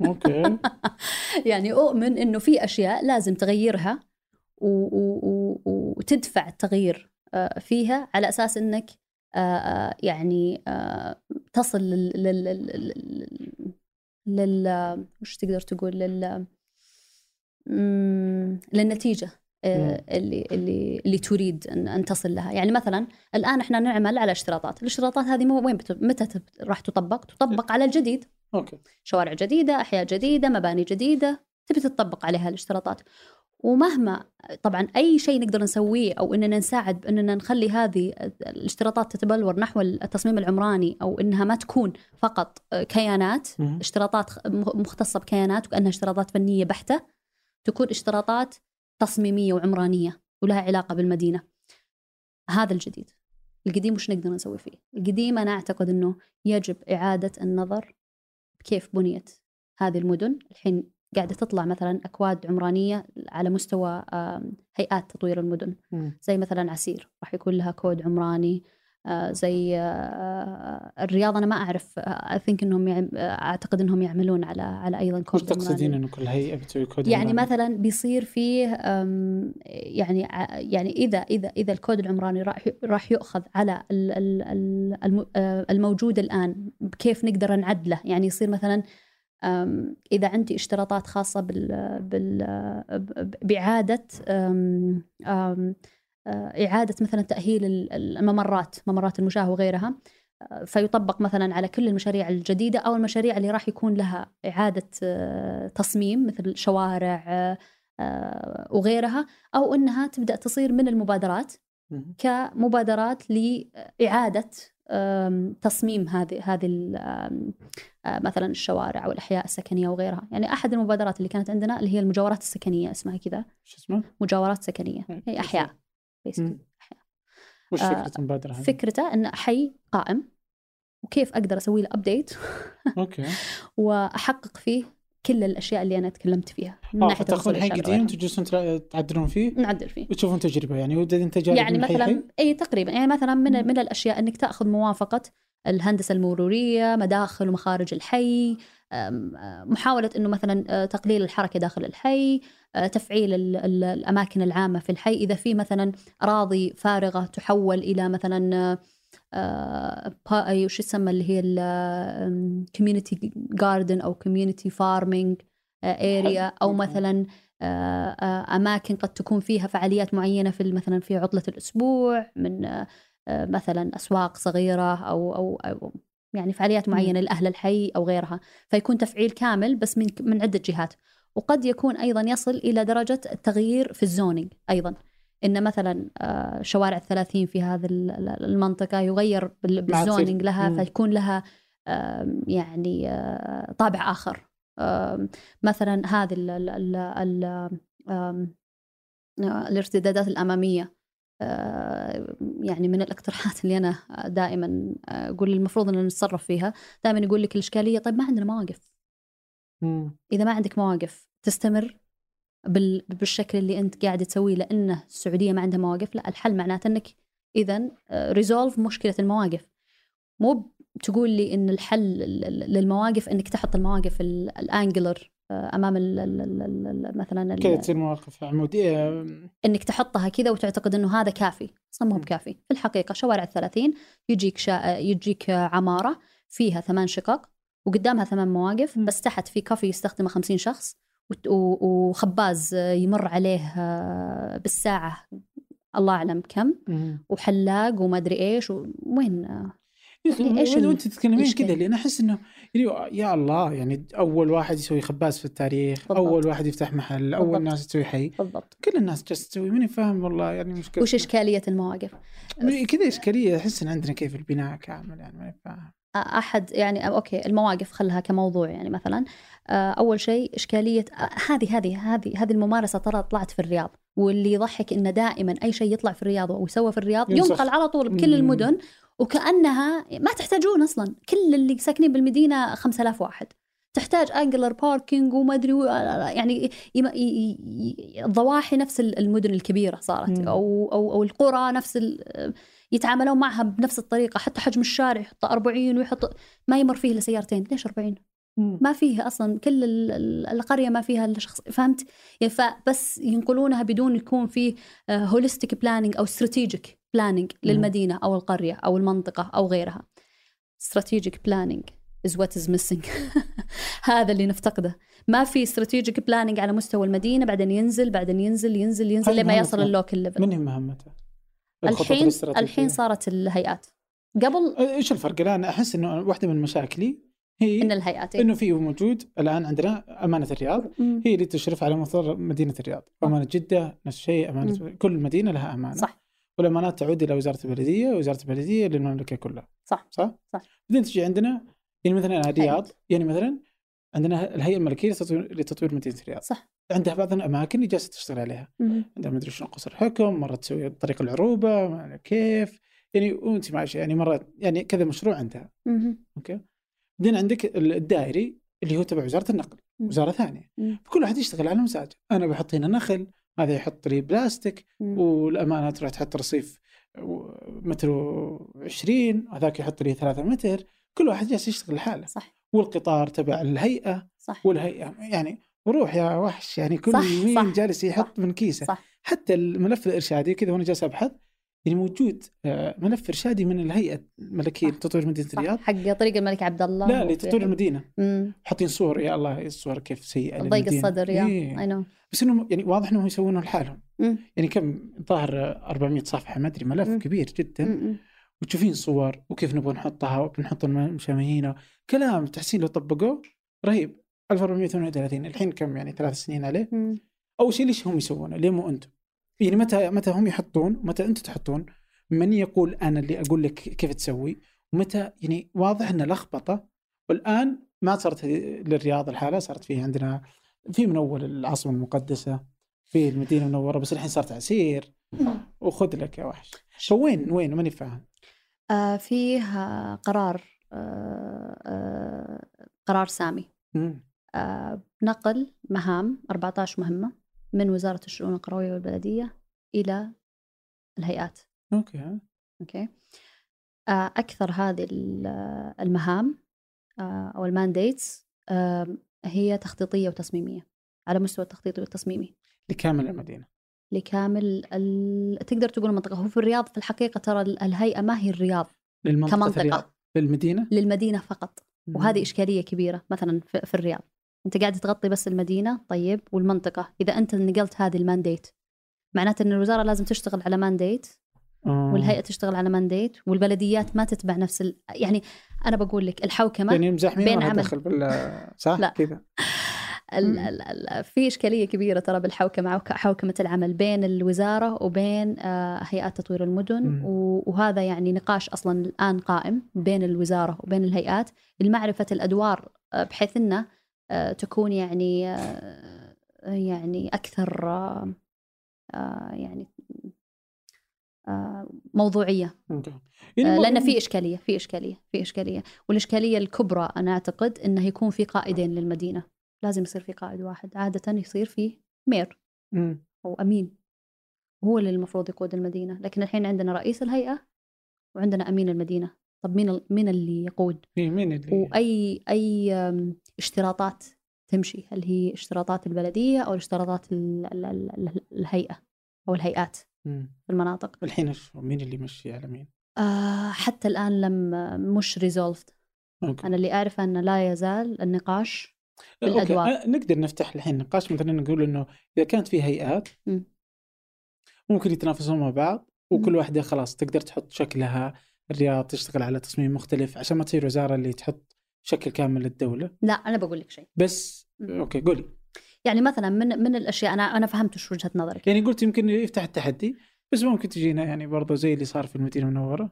Okay. يعني أؤمن إنه في أشياء لازم تغيرها و- و- و- وتدفع التغيير آه، فيها على أساس إنك آه، آه، يعني تصل لل لل لل- لل لل وش تقدر تقول؟ لل للنتيجة آه، اللي اللي اللي تريد أن أن تصل لها، يعني مثلا الآن إحنا نعمل على اشتراطات، الاشتراطات هذه مو وين متى راح تطبق؟ تطبق على الجديد، أوكي. شوارع جديدة أحياء جديدة مباني جديدة تبي تطبق عليها الاشتراطات. ومهما طبعا أي شيء نقدر نسويه أو أننا نساعد بأننا نخلي هذه الاشتراطات تتبلور نحو التصميم العمراني أو أنها ما تكون فقط كيانات مم. اشتراطات مختصة بكيانات وكأنها اشتراطات فنية بحتة تكون اشتراطات تصميمية وعمرانية ولها علاقة بالمدينة. هذا الجديد القديم وش نقدر نسوي فيه؟ القديم أنا أعتقد أنه يجب إعادة النظر كيف بنيت هذه المدن. الحين قاعدة تطلع مثلا أكواد عمرانية على مستوى هيئات تطوير المدن. زي مثلا عسير راح يكون لها كود عمراني. زي آه، الرياض أنا ما أعرف I think إنهم يعم- آه، أعتقد إنهم يعملون على على أيضا وش كود تقصدين عمراني إنه كل هيئه بتسوي كود يعني عمراني؟ مثلا بيصير فيه يعني يعني إذا إذا إذا الكود العمراني راح راح يؤخذ على ال- ال- ال- الم- آه، الموجود الآن كيف نقدر نعدله؟ يعني يصير مثلا إذا عندي اشتراطات خاصة بال بال ب- آه، إعادة مثلا تأهيل ال- الممرات ممرات المشاه وغيرها آه، فيطبق مثلا على كل المشاريع الجديدة أو المشاريع اللي راح يكون لها إعادة آه، تصميم مثل شوارع وغيرها أو إنها تبدأ تصير من المبادرات. كمبادرات لإعادة آم، تصميم هذه هذه مثلا الشوارع أو الأحياء السكنية وغيرها، يعني أحد المبادرات اللي كانت عندنا اللي هي المجاورات السكنية اسمها كذا، شو اسمه؟ مجاورات سكنية مم. هي مم. أحياء وش آه، فكرة المبادرة هذه؟ فكرته إن حي قائم وكيف أقدر أسوي له update okay. وأحقق فيه كل الأشياء اللي أنا تكلمت فيها من آه ناحية فتاخذون حي قديم. تجلسون تعدلون فيه؟ نعدل فيه. وتشوفون تجربة يعني ودد تجارب يعني مثلا حي؟ إي تقريبا. يعني مثلا من من الأشياء إنك تأخذ موافقة الهندسة المرورية مداخل ومخارج الحي أم، محاولة إنه مثلا آه، تقليل الحركة داخل الحي آه، تفعيل ال- ال- الأماكن العامة في الحي. إذا في مثلا أراضي فارغة تحول إلى مثلا آه، أي وش يسمى اللي هي ال community garden أو community farming area okay. مثلا أماكن قد تكون فيها فعاليات معينة في مثلا في عطلة الأسبوع من مثلا أسواق صغيرة أو أو أو يعني فعاليات معينة لأهل الحي أو غيرها فيكون تفعيل كامل بس من من عدة جهات. وقد يكون أيضا يصل إلى درجة التغيير في ال zoning أيضا. إن مثلا آه، شوارع الثلاثين في هذه ال- ال- المنطقة يغير بال zoning لها. فيكون لها يعني آه، طابع آخر. مثلا هذه ال ال ال ال آم، آه، الارتدادات الأمامية. يعني من الاقتراحات اللي أنا دائما أقول المفروض إن نتصرف فيها دائما يقول لك الإشكالية طيب ما عندنا مواقف مم. إذا ما عندك مواقف تستمر بال- بالشكل اللي أنت قاعد تسويه لأنه السعودية ما عندها مواقف لا الحل معناته إنك اذا resolve مشكلة المواقف مو تقول لي إن الحل لل- للمواقف إنك تحط المواقف ال- ال angular آه، أمام ال ال ال مثلا كذا تصير مواقف عموديه إنك تحطها كذا وتعتقد إنه هذا كافي أصلا مو. بكافي في الحقيقة شوارع الثلاثين يجيك شا... يجيك عمارة فيها ثمان شقق وقدامها ثمان مواقف. بس تحت في كافي يستخدمه خمسين شخص وخباز يمر عليه آه، بالساعة الله أعلم كم. وحلاق وما أدري إيش وين ال- وأنت تتكلمين؟ كذا لأن أحس إنه يعني يا الله يعني أول واحد يسوي خباز في التاريخ بالضبط. اول واحد يفتح محل أول بالضبط. ناس تسوي حي بالضبط كل الناس جالسة تسوي ماني فاهم والله يعني مشكلة وش إشكالية المواقف كذا إشكالية أحس إن عندنا كيف البناء كامل يعني ماني فاهم أحد يعني أوكي المواقف خلها كموضوع يعني مثلا أول شيء إشكالية هذه هذه هذه هذه الممارسة ترى طلعت في الرياض واللي يضحك انه دائما أي شيء يطلع في الرياض ويسوى في الرياض. ينقل على طول بكل. المدن وكأنها ما تحتاجون أصلا. كل اللي ساكنين بالمدينة 5000 واحد. تحتاج angular parking وما أدري يعني الضواحي نفس المدن الكبيرة صارت. أو أو أو القرى نفس يتعاملون معها بنفس الطريقة. حتى حجم الشارع يحط 40 ويحط ما يمر فيه إلا سيارتين. ليش 40 ما فيه أصلا كل ال- ال- القرية ما فيها إلا شخص فهمت؟ يعني فبس ينقلونها بدون يكون في holistic planning أو strategic planning للمدينة أو القرية أو المنطقة أو غيرها. strategic planning is what is missing. هذا اللي نفتقده. ما في strategic planning على مستوى المدينة بعدين ينزل بعدين ينزل ينزل ينزل لما يصل. ال local level من هي مهمته؟ الحين. الحين صارت الهيئات. قبل إيش الفرق الآن؟ أحس إنه واحدة من مشاكلي هي إن الهيئات إنه في موجود الآن عندنا أمانة الرياض. مم. هي اللي تشرف على مصدر مدينة الرياض. أمانة جدة نفس الشيء أمانة كل مدينة لها أمانة. صح. والأمانات تعود إلى وزارة البلدية ووزاره البلدية للمملكة كلها. صح. صح؟ صح. بعدين تجي عندنا يعني مثلا الرياض. يعني مثلا عندنا الهيئة الملكية لتطوير, مدينة الرياض. صح. عندها بعض الأماكن اللي جالسة تشتغل عليها. مم. عندها مدري شنو قصر حكم مرة تسوي طريق العروبة كيف. يعني وأنت ماشي يعني مرة يعني كذا مشروع عندها. مم. أوكي؟ بعدين عندك الدائري اللي هو تبع وزارة النقل مم. وزارة ثانية. مم. فكل واحد يشتغل على مزاجه أنا بحط هنا نخل هذا يحط لي بلاستيك مم. والأمانة تروح تحط رصيف متر و20 هذاك يحط لي 3 متر. كل واحد جالس يشتغل لحاله. صح. والقطار تبع الهيئة صح. والهيئة. يعني وروح يا وحش يعني كل صح، مين صح، جالس يحط صح، من كيسة. صح. حتى الملف الإرشادي كذا وأنا جالس أبحث يعني موجود آه، ملف إرشادي من الهيئة الملكية لتطوير مدينة الرياض حق طريق الملك عبد الله لا لتطوير المدينة. حاطين صور يا الله الصور كيف سيئة ضيق. الصدر يا إيه. اي نو بس انه يعني واضح إنهم يسوونه لحالهم. يعني كم ظاهر 400 صفحة ما أدري ملف مم. كبير جدا مم. وتشوفين صور وكيف نبغى نحطها وبنحط المشامهين كلام تحسين لو طبقوه رهيب 1438 الحين كم يعني ثلاث سنين عليه مم. أول شيء ليش هم يسوونه؟ ليه مو أنتم؟ يعني متى متى هم يحطون؟ متى أنتم تحطون؟ من يقول أنا اللي أقول لك كيف تسوي؟ ومتى يعني واضح إن لخبطة والآن ما صارت للرياض الحالة صارت فيه عندنا في من أول العاصمة المقدسة في المدينة المنورة بس الحين صارت عسير وخذ لك يا وحش فوين وين ماني فاهم آه فيه قرار آه آه قرار سامي. آه نقل مهام 14 مهمة من وزارة الشؤون القروية والبلدية إلى الهيئات. okay. okay؟ آه أكثر هذه ال- المهام آه أو ال mandates آه هي تخطيطية وتصميمية على مستوى التخطيطي والتصميمي. لكامل المدينة. لكامل ال... تقدر تقول المنطقة. هو في الرياض في الحقيقة ترى ال- الهيئة ما هي الرياض للمنطقة كمنطقة. الرياض. للمدينه للمدينة فقط. وهذه. إشكالية كبيرة مثلا في الرياض. أنت قاعد تغطي بس المدينة طيب والمنطقة إذا أنت نقلت هذه ال mandate معناته أن الوزارة لازم تشتغل على mandate آه. والهيئة تشتغل على mandate والبلديات ما تتبع نفس ال... يعني أنا بقول لك الحوكمة يعني مزاحمين بين عمل. بال صح لا. كذا ال... ال... ال... في إشكالية كبيرة ترى بالحوكمة حوك- حوكمة العمل بين الوزارة وبين آه، هيئات تطوير المدن. و... وهذا يعني نقاش أصلا الآن قائم بين الوزارة وبين الهيئات لمعرفة الأدوار آه، بحيث آه، تكون يعني آه، يعني أكثر آه، آه، يعني آه، آه، يعني لأن في إشكالية في إشكالية في إشكالية. والإشكالية الكبرى أنا أعتقد إنه يكون في قائدين للمدينة. لازم يصير في قائد واحد. عادة يصير في مير. أو أمين. هو اللي المفروض يقود المدينة. لكن الحين عندنا رئيس الهيئة وعندنا أمين المدينة. طب مين مين اللي يقود إيه، مين اللي وأي أي اشتراطات تمشي هل هي اشتراطات البلدية أو اشتراطات ال- ال- ال- ال- الهيئة أو الهيئات مم. في المناطق الحين مين اللي يمشي على مين؟ آه حتى الآن لم مش resolved أنا اللي أعرف أن لا يزال النقاش okay. بالأدوار. أه، نقدر نفتح الحين نقاش مثلا نقول إنه إذا كانت في هيئات مم. ممكن يتنافسون مع بعض وكل. واحدة خلاص تقدر تحط شكلها الرياض تشتغل على تصميم مختلف عشان ما تصير وزارة اللي تحط شكل كامل للدولة لا أنا بقول لك شيء بس. أوكي قولي يعني مثلا من من الأشياء أنا أنا فهمت وش وجهة نظرك يعني قلت يمكن يفتح التحدي بس ممكن تجينا يعني برضه زي اللي صار في المدينة المنوره.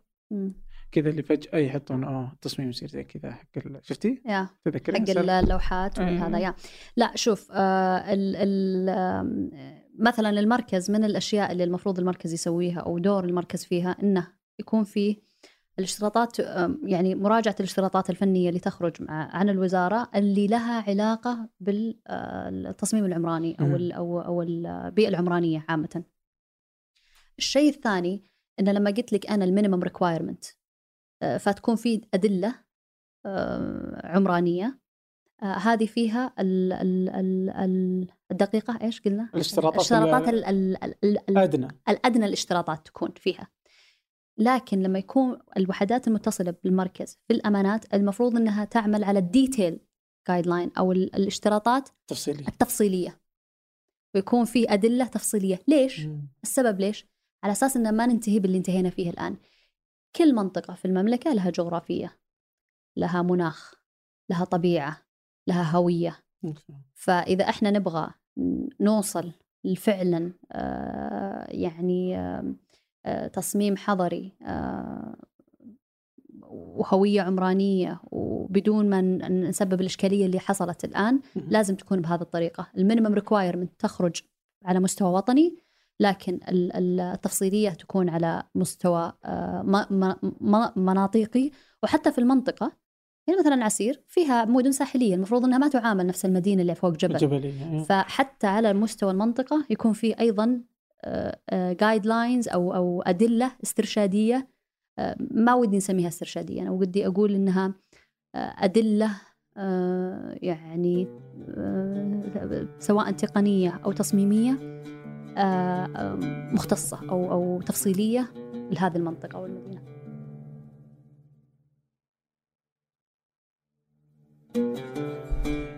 كذا اللي فجأة يحطون آه التصميم يصير زي كذا حق شفتي؟ يا تذكرين حق اللوحات. وهذا يا لا شوف آه ال ال مثلا المركز من الأشياء اللي المفروض المركز يسويها أو دور المركز فيها إنه يكون فيه الاشتراطات يعني مراجعة الاشتراطات الفنية اللي تخرج مع عن الوزارة اللي لها علاقة بالتصميم العمراني أو. ال أو أو البيئة العمرانية عامة. الشيء الثاني إنه لما قلت لك أنا ال minimum requirement فتكون في أدلة آه، عمرانية آه، هذه فيها ال ال ال ال الدقيقة إيش قلنا؟ الاشتراطات الاشتراطات ال- ال ال ال ال ادنى الأدنى الاشتراطات تكون فيها لكن لما يكون الوحدات المتصلة بالمركز في الأمانات المفروض إنها تعمل على ال detail guideline ال- الاشتراطات تفصيلي التفصيلية. ويكون في أدلة تفصيلية. ليش؟ مم. السبب ليش؟ على أساس ان ما ننتهي باللي انتهينا فيه الآن. كل منطقة في المملكة لها جغرافية لها مناخ لها طبيعة لها هوية. okay. فإذا إحنا نبغى نوصل فعلا آه، يعني تصميم حضري آه، وهوية عمرانية وبدون ما نسبب الإشكالية اللي حصلت الآن. لازم تكون بهذه الطريقة ال minimum requirement تخرج على مستوى وطني لكن ال- ال- التفصيلية تكون على مستوى آه، مناطقي وحتى في المنطقة يعني مثلا عسير فيها مدن ساحلية المفروض أنها ما تعامل نفس المدينة اللي فوق جبل جبلية إيه. فحتى على مستوى المنطقة يكون في أيضا جايد لاينز أو أو أدلة استرشادية. آه، ما ودي نسميها استرشادية. أنا ودي آه، أدلة آه، يعني آه، سواء تصميمية آه، آه، مختصة أو أو تفصيلية لهذه المنطقة أو المدينة.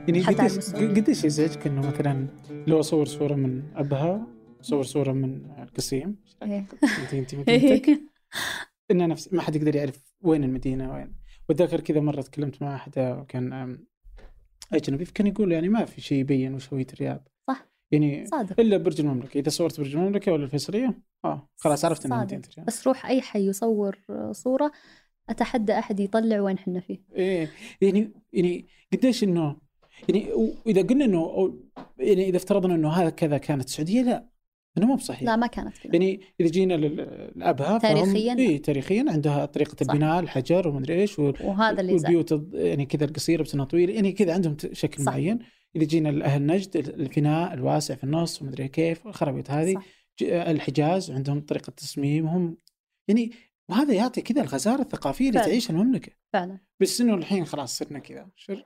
يعني قديش. قديش يزعجك إنه مثلا لو أصور صورة من أبها صور صورة من القصيم. إيه. انت مدينتك انه نفس ما حد يقدر يعرف وين المدينة وين. وأتذكر كذا مرة تكلمت مع أحد كان أم، أجنبي فكان يقول يعني ما في شيء يبين وش هويه الرياض صح. يعني صادق. إلا برج المملكة. إذا صورت برج المملكة ولا الفيصلية آه خلاص عرفت انها. مدينة الرياض بس روح أي حي يصور صورة أتحدى أحد يطلع وين حنا فيه. إيه. يعني يعني قديش انه يعني و- إذا قلنا إنه يعني إذا افترضنا إنه هذا كذا كانت السعودية لا. إنه مو بصحيح لا ما كانت كذا يعني إذا جينا لل- لابها تاريخياً؟ اي تاريخيا عندها طريقة صح. البناء الحجر ومدري إيش وال- وهذا اللي والبيوت يعني كذا القصيرة بسنة طويلة يعني كذا عندهم شكل صح. معين إذا جينا لأهل نجد الفناء الواسع في النص ومدري كيف الخرابيط هذه صح. الحجاز عندهم طريقة تصميمهم يعني وهذا يعطي كذا الغزارة الثقافية اللي. تعيشها المملكة فعلا بس إنه الحين خلاص صرنا كذا شر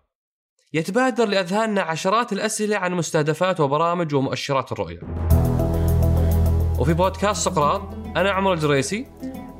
يتبادر لأذهاننا عشرات الأسئلة عن مستهدفات وبرامج ومؤشرات الرؤية. وفي بودكاست سقراط أنا عمر الجريسي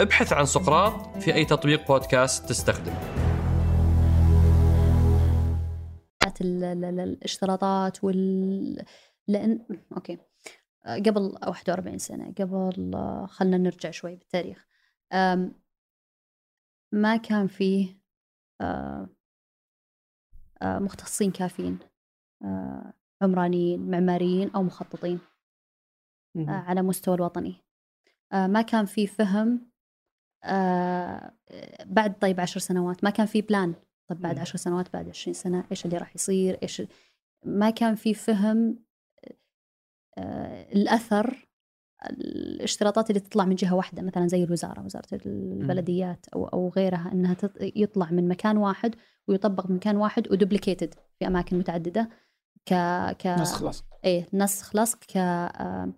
ابحث عن سقراط في أي تطبيق بودكاست تستخدم. ال- ال- ال- الاشتراطات وال لأن أوكي. آه، قبل 41 سنة قبل خلنا نرجع شوي بالتاريخ. ما كان فيه مختصين كافيين عمرانيين معماريين أو مخططين على مستوى الوطني. ما كان في فهم آه، بعد طيب عشر سنوات ما كان في plan طيب بعد. عشر سنوات بعد عشرين سنة إيش اللي راح يصير؟ إيش ما كان في فهم آه، الأثر الاشتراطات اللي تطلع من جهة واحدة مثلا زي الوزارة وزارة البلديات أو أو غيرها أنها تط- يطلع من مكان واحد ويطبق من مكان واحد و duplicated في أماكن متعددة ك ك نسخ خلاص. إيه نسخ لصق ك آه،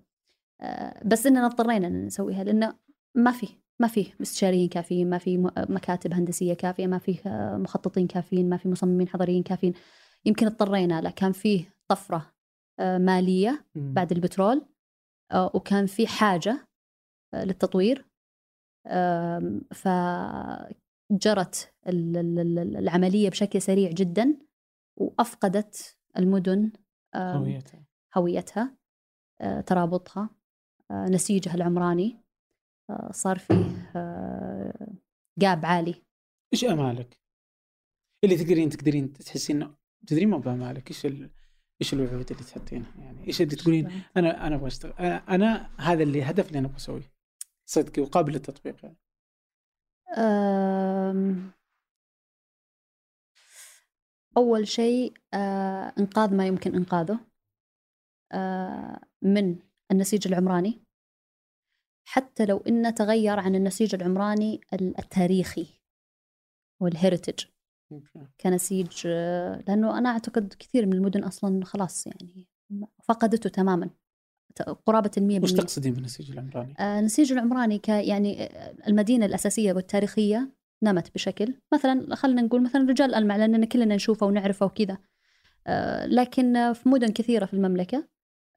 آه، بس إننا اضطرينا ان نسويها لأنه ما في ما في استشاريين كافيين ما في مكاتب هندسية كافية ما في آه، مخططين كافيين ما في مصممين حضريين كافيين. يمكن اضطرينا لا كان فيه طفرة آه، مالية بعد البترول آه، وكان في حاجة للتطوير فجرت ال- ال- ال- العملية بشكل سريع جدا وأفقدت المدن هويتها. هويتها ترابطها نسيجها العمراني. صار فيه آه، جاب عالي. إيش أمالك؟ اللي تقدرين تقدرين تحسين انه تدرين ما بأمالك إيش ال... إيش الوعود اللي تحطينها؟ يعني إيش اللي تقولين؟ أنا أنا أبغى أشتغل. أنا, أنا هذا اللي هدف اللي أنا أبغى أسويه. صدقي وقابل للتطبيق يعني. آم، أول شيء آه، إنقاذ ما يمكن إنقاذه آه، من النسيج العمراني. حتى لو إنه تغير عن النسيج العمراني ال- التاريخي والهيريتج كنسيج لأنه أنا أعتقد كثير من المدن أصلا خلاص يعني فقدته تماما. ت- قرابة المية وش بالمية. تقصدين بالنسيج العمراني؟ آه، النسيج العمراني ك يعني آه، المدينة الأساسية والتاريخية نمت بشكل. مثلا خلينا نقول مثلا رجال ألمع لأننا كلنا نشوفه ونعرفه وكذا. آه، لكن في مدن كثيرة في المملكة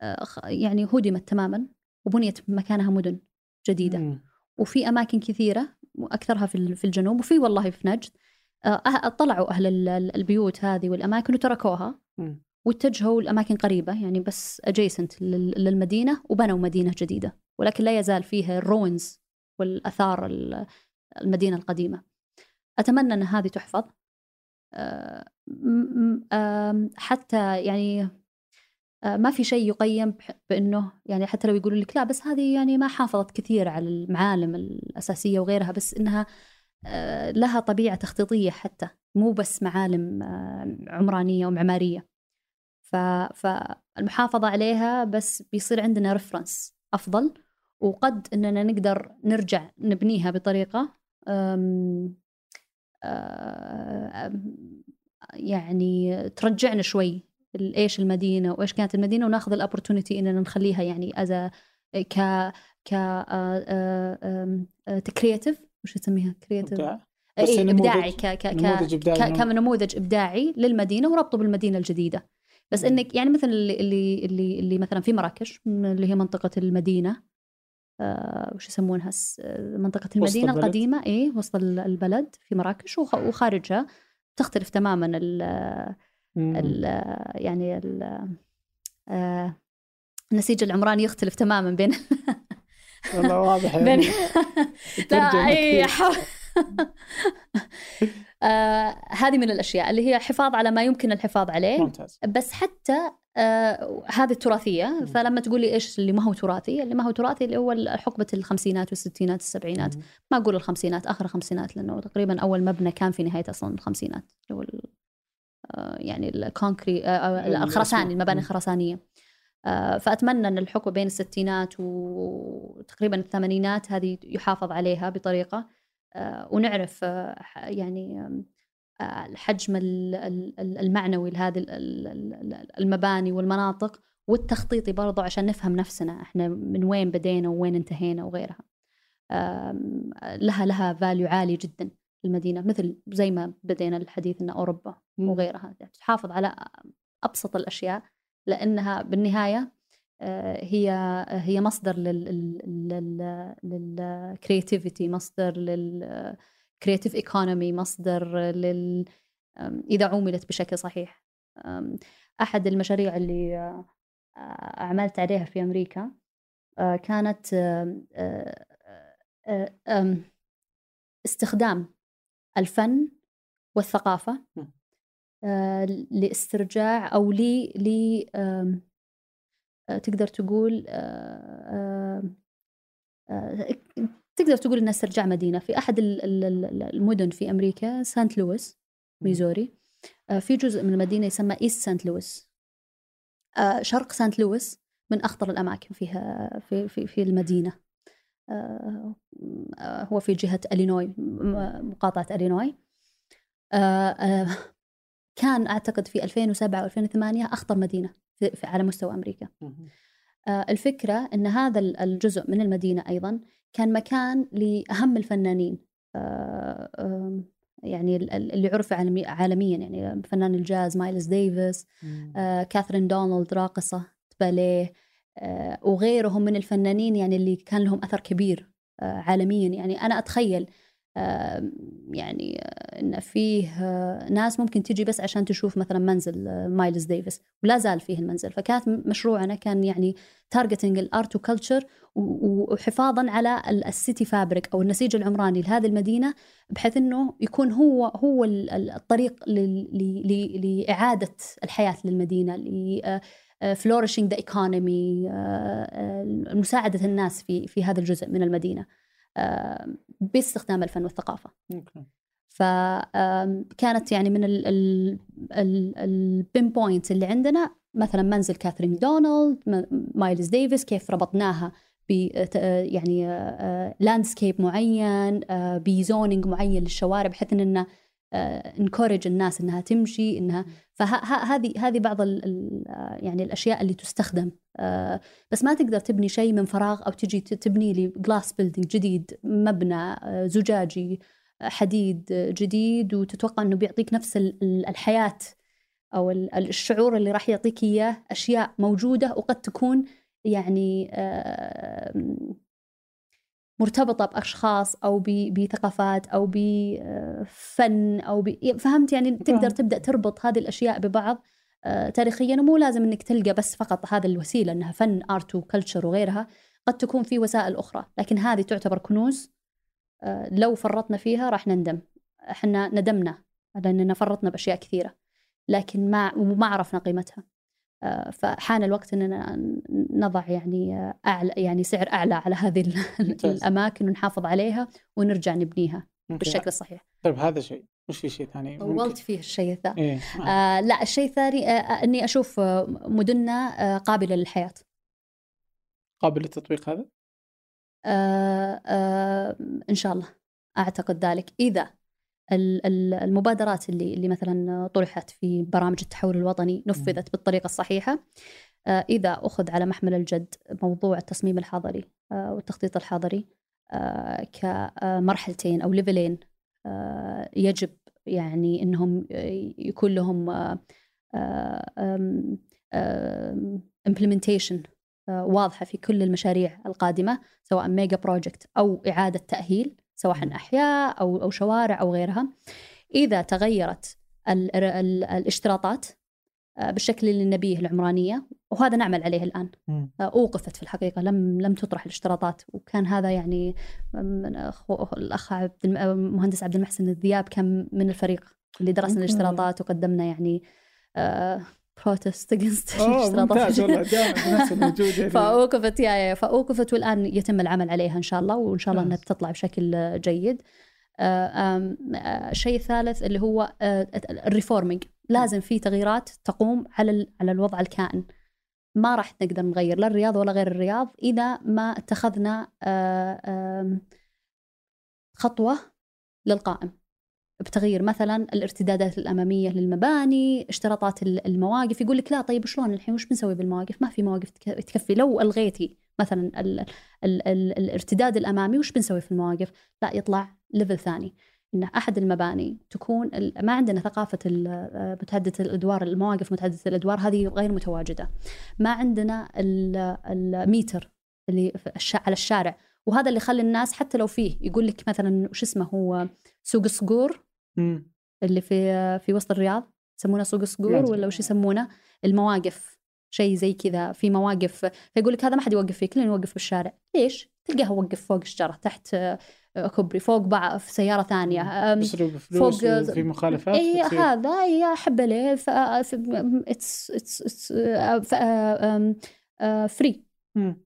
آه، يعني هدمت تماما وبنيت مكانها مدن. جديدة. مم. وفي أماكن كثيرة وأكثرها في ال- في الجنوب وفي والله في نجد. آه، أه- طلعوا ال- البيوت هذه والأماكن وتركوها. مم. واتجهوا لأماكن قريبة يعني بس أجيسنت للمدينة وبنوا مدينة جديدة. ولكن لا يزال فيها الروينز والأثار ال- المدينة القديمة. أتمنى أن هذه تحفظ. آه، حتى يعني ما في شيء يقيم بأنه يعني حتى لو يقولوا لك لا بس هذه يعني ما حافظت كثير على المعالم الأساسية وغيرها بس إنها آه، لها طبيعة تخطيطية حتى مو بس معالم آه، عمرانية ومعمارية. ف- فالمحافظة عليها بس بيصير عندنا ريفرنس أفضل وقد أننا نقدر نرجع نبنيها أم يعني ترجعنا شوي إيش المدينة وإيش كانت المدينة وناخذ ال opportunity إننا نخليها يعني as ك ك تcreative وش تسميها creative إبداع. بس اي نموذج- ابداعي ك ك نموذج ك إبداعي كنموذج إبداعي للمدينة وربطه بالمدينة الجديدة. بس مم. إنك يعني مثل اللي اللي اللي, اللي مثلا في مراكش اللي هي منطقة المدينة آه وش يسمونها؟ آه، منطقة المدينة. القديمة. اي وسط ال- البلد في مراكش. وخ- وخارجها تختلف تماما ال يعني ال آه، النسيج العمراني يختلف تماما بين والله واضح يعني. لا أي آه هذه من الأشياء اللي هي حفاظ على ما يمكن الحفاظ عليه ممتاز. بس حتى آه هذه التراثية. مم. فلما تقول لي إيش اللي ما هو تراثي اللي ما هو تراثي اللي هو حقبة الخمسينات والستينات السبعينات مم. ما أقول الخمسينات آخر الخمسينات لأنه تقريبا أول مبنى كان في نهاية أصلا الخمسينات اللي هو يعني الكونكري آه، آه،. الخرساني المباني. الخرسانية آه، فأتمنى أن الحقبه بين الستينات وتقريبا الثمانينات هذه يحافظ عليها بطريقة آه، ونعرف آه، يعني آه، الحجم ال- ال- ال- المعنوي لهذه ال- ال- ال- المباني والمناطق والتخطيطي برضو عشان نفهم نفسنا إحنا من وين بدينا ووين انتهينا وغيرها لها لها value عالي جدا المدينة مثل زي ما بدينا الحديث إن أوروبا مم. وغيرها تحافظ على أبسط الأشياء لأنها بالنهاية آه، هي هي مصدر لل creativity مصدر لل creative economy مصدر لل إذا عملت بشكل صحيح أحد المشاريع اللي آه، عملت عليها في أمريكا آه، كانت استخدام الفن والثقافة مم. آه، لاسترجاع أو لي لي آه، تقدر تقول آه، تقدر تقول انها استرجاع مدينة. في أحد ال- ال- ال- المدن في أمريكا سانت لويس ميزوري في جزء من المدينة يسمى ايست سانت لويس شرق سانت لويس من أخطر الأماكن فيها في في في المدينة. هو في جهة إلينوي م- مقاطعة إلينوي آه، آه، كان أعتقد في 2007 2008 أخطر مدينة في في- على مستوى. آه، الفكرة أن هذا ال- الجزء من المدينة أيضا كان مكان لأهم الفنانين آه، يعني ال- ال- اللي عرف عالمي- عالميا يعني فنان الجاز مايلز ديفيس. آه، كاثرين دونالد راقصة باليه آه، وغيرهم من الفنانين يعني اللي كان لهم أثر كبير آه، عالميا. يعني أنا أتخيل آه، يعني آه، إن فيه آه، ناس ممكن تجي بس عشان تشوف مثلا منزل آه، مايلز ديفيس ولا زال فيه المنزل. فكانت مشروعنا كان يعني targeting ال art و culture وحفاظا على ال- ال city fabric أو النسيج العمراني لهذه المدينة بحيث إنه يكون هو هو ال- ال- الطريق لإعادة الحياة للمدينة flourishing the economy مساعدة الناس في في هذا الجزء من المدينة آه، باستخدام الفن والثقافة. فكانت يعني من ال pinpoint اللي عندنا مثلا منزل كاثرين دونالد مايلز ديفيس كيف ربطناها ب يعني landscape معين آه، ب zoning معين للشوارع بحيث اننا encourage الناس إنها تمشي إنها فهذه هذه بعض ال ال يعني الأشياء اللي تستخدم. آه، بس ما تقدر تبني شيء من فراغ أو تجي تبني لي glass building جديد مبنى آه، زجاجي حديد جديد وتتوقع إنه بيعطيك نفس ال- ال- الحياة أو ال- ال- الشعور اللي راح يعطيك إياه أشياء موجودة وقد تكون يعني آه، مرتبطة بأشخاص أو ب- بثقافات أو بفن أو ب... فهمت؟ يعني تقدر فاهم. تبدأ تربط هذه الأشياء ببعض آه، تاريخيا ومو لازم إنك تلقى بس فقط هذا الوسيلة إنها فن آرت وكلتشر وغيرها قد تكون في وسائل أخرى لكن هذه تعتبر كنوز آه، لو فرطنا فيها راح نندم. إحنا ندمنا لأننا فرطنا بأشياء كثيرة لكن ما وما عرفنا قيمتها. فحان الوقت إننا نضع يعني آه، أعلى يعني سعر أعلى على هذه. الأماكن ونحافظ عليها ونرجع نبنيها. بالشكل الصحيح طيب هذا شيء وش في شيء ثاني طولت فيه الشيء الثاني إيه آه. آه لا الشيء الثاني آه آه، إني أشوف آه، مدننا آه قابلة للحياة قابل للتطبيق هذا آه آه إن شاء الله أعتقد ذلك إذا المبادرات اللي اللي مثلا طرحت في برامج التحول الوطني نفذت بالطريقة الصحيحة. آه، إذا أخذ على محمل الجد موضوع التصميم الحضري آه، والتخطيط الحضري آه، كمرحلتين أو ليفلين يجب يعني إنهم يكون لهم implementation واضحة في كل المشاريع القادمة سواء mega project أو إعادة تأهيل. سواء أحياء أو أو شوارع أو غيرها إذا تغيرت ال ال الاشتراطات آه، بالشكل اللي نبيه العمرانية وهذا نعمل عليه الآن. آه، أوقفت في الحقيقة لم لم تطرح الاشتراطات وكان هذا يعني من أخو- الأخ عبد الم- المهندس عبد المحسن الذياب كان من الفريق اللي درسنا. الاشتراطات وقدمنا يعني protest أوه ممتاز والله نفس الوجود يعني فأوقفت يا يا فأوقفت والآن يتم العمل عليها إن شاء الله وإن شاء الله إنها. بتطلع بشكل جيد. آه، آم، آه، الشيء الثالث اللي هو ال reforming لازم في تغييرات تقوم على على الوضع الكائن. ما راح نقدر نغير لا الرياض ولا غير الرياض إذا ما اتخذنا آه، خطوة للقائم. بتغيير مثلا الارتدادات الأمامية للمباني، اشتراطات ال- المواقف، يقول لك لا طيب شلون الحين وش بنسوي بالمواقف؟ ما في مواقف تك- تكفي، لو ألغيتي مثلا ال ال ال الارتداد الأمامي وش بنسوي في المواقف؟ لا يطلع level ثاني إن أحد المباني تكون ما عندنا ثقافة متعدده الأدوار المواقف متعدده الأدوار هذه غير متواجدة. ما عندنا ال- الميتر اللي على الشارع وهذا اللي يخلي الناس حتى لو فيه يقول لك مثلا وش اسمه هو سوق الصقور مم. اللي في في وسط الرياض يسمونه سوق الصقور. ولا وش يسمونه المواقف شيء زي كذا في مواقف فيقول لك هذا ما حد يوقف فيه كلنا نوقف بالشارع ليش تلقاه وقف فوق الشجرة تحت آه، كوبري فوق بعض في سيارة ثانية فلوس فوق- وفي مخالفات اي. هذا ف it's it's free مم.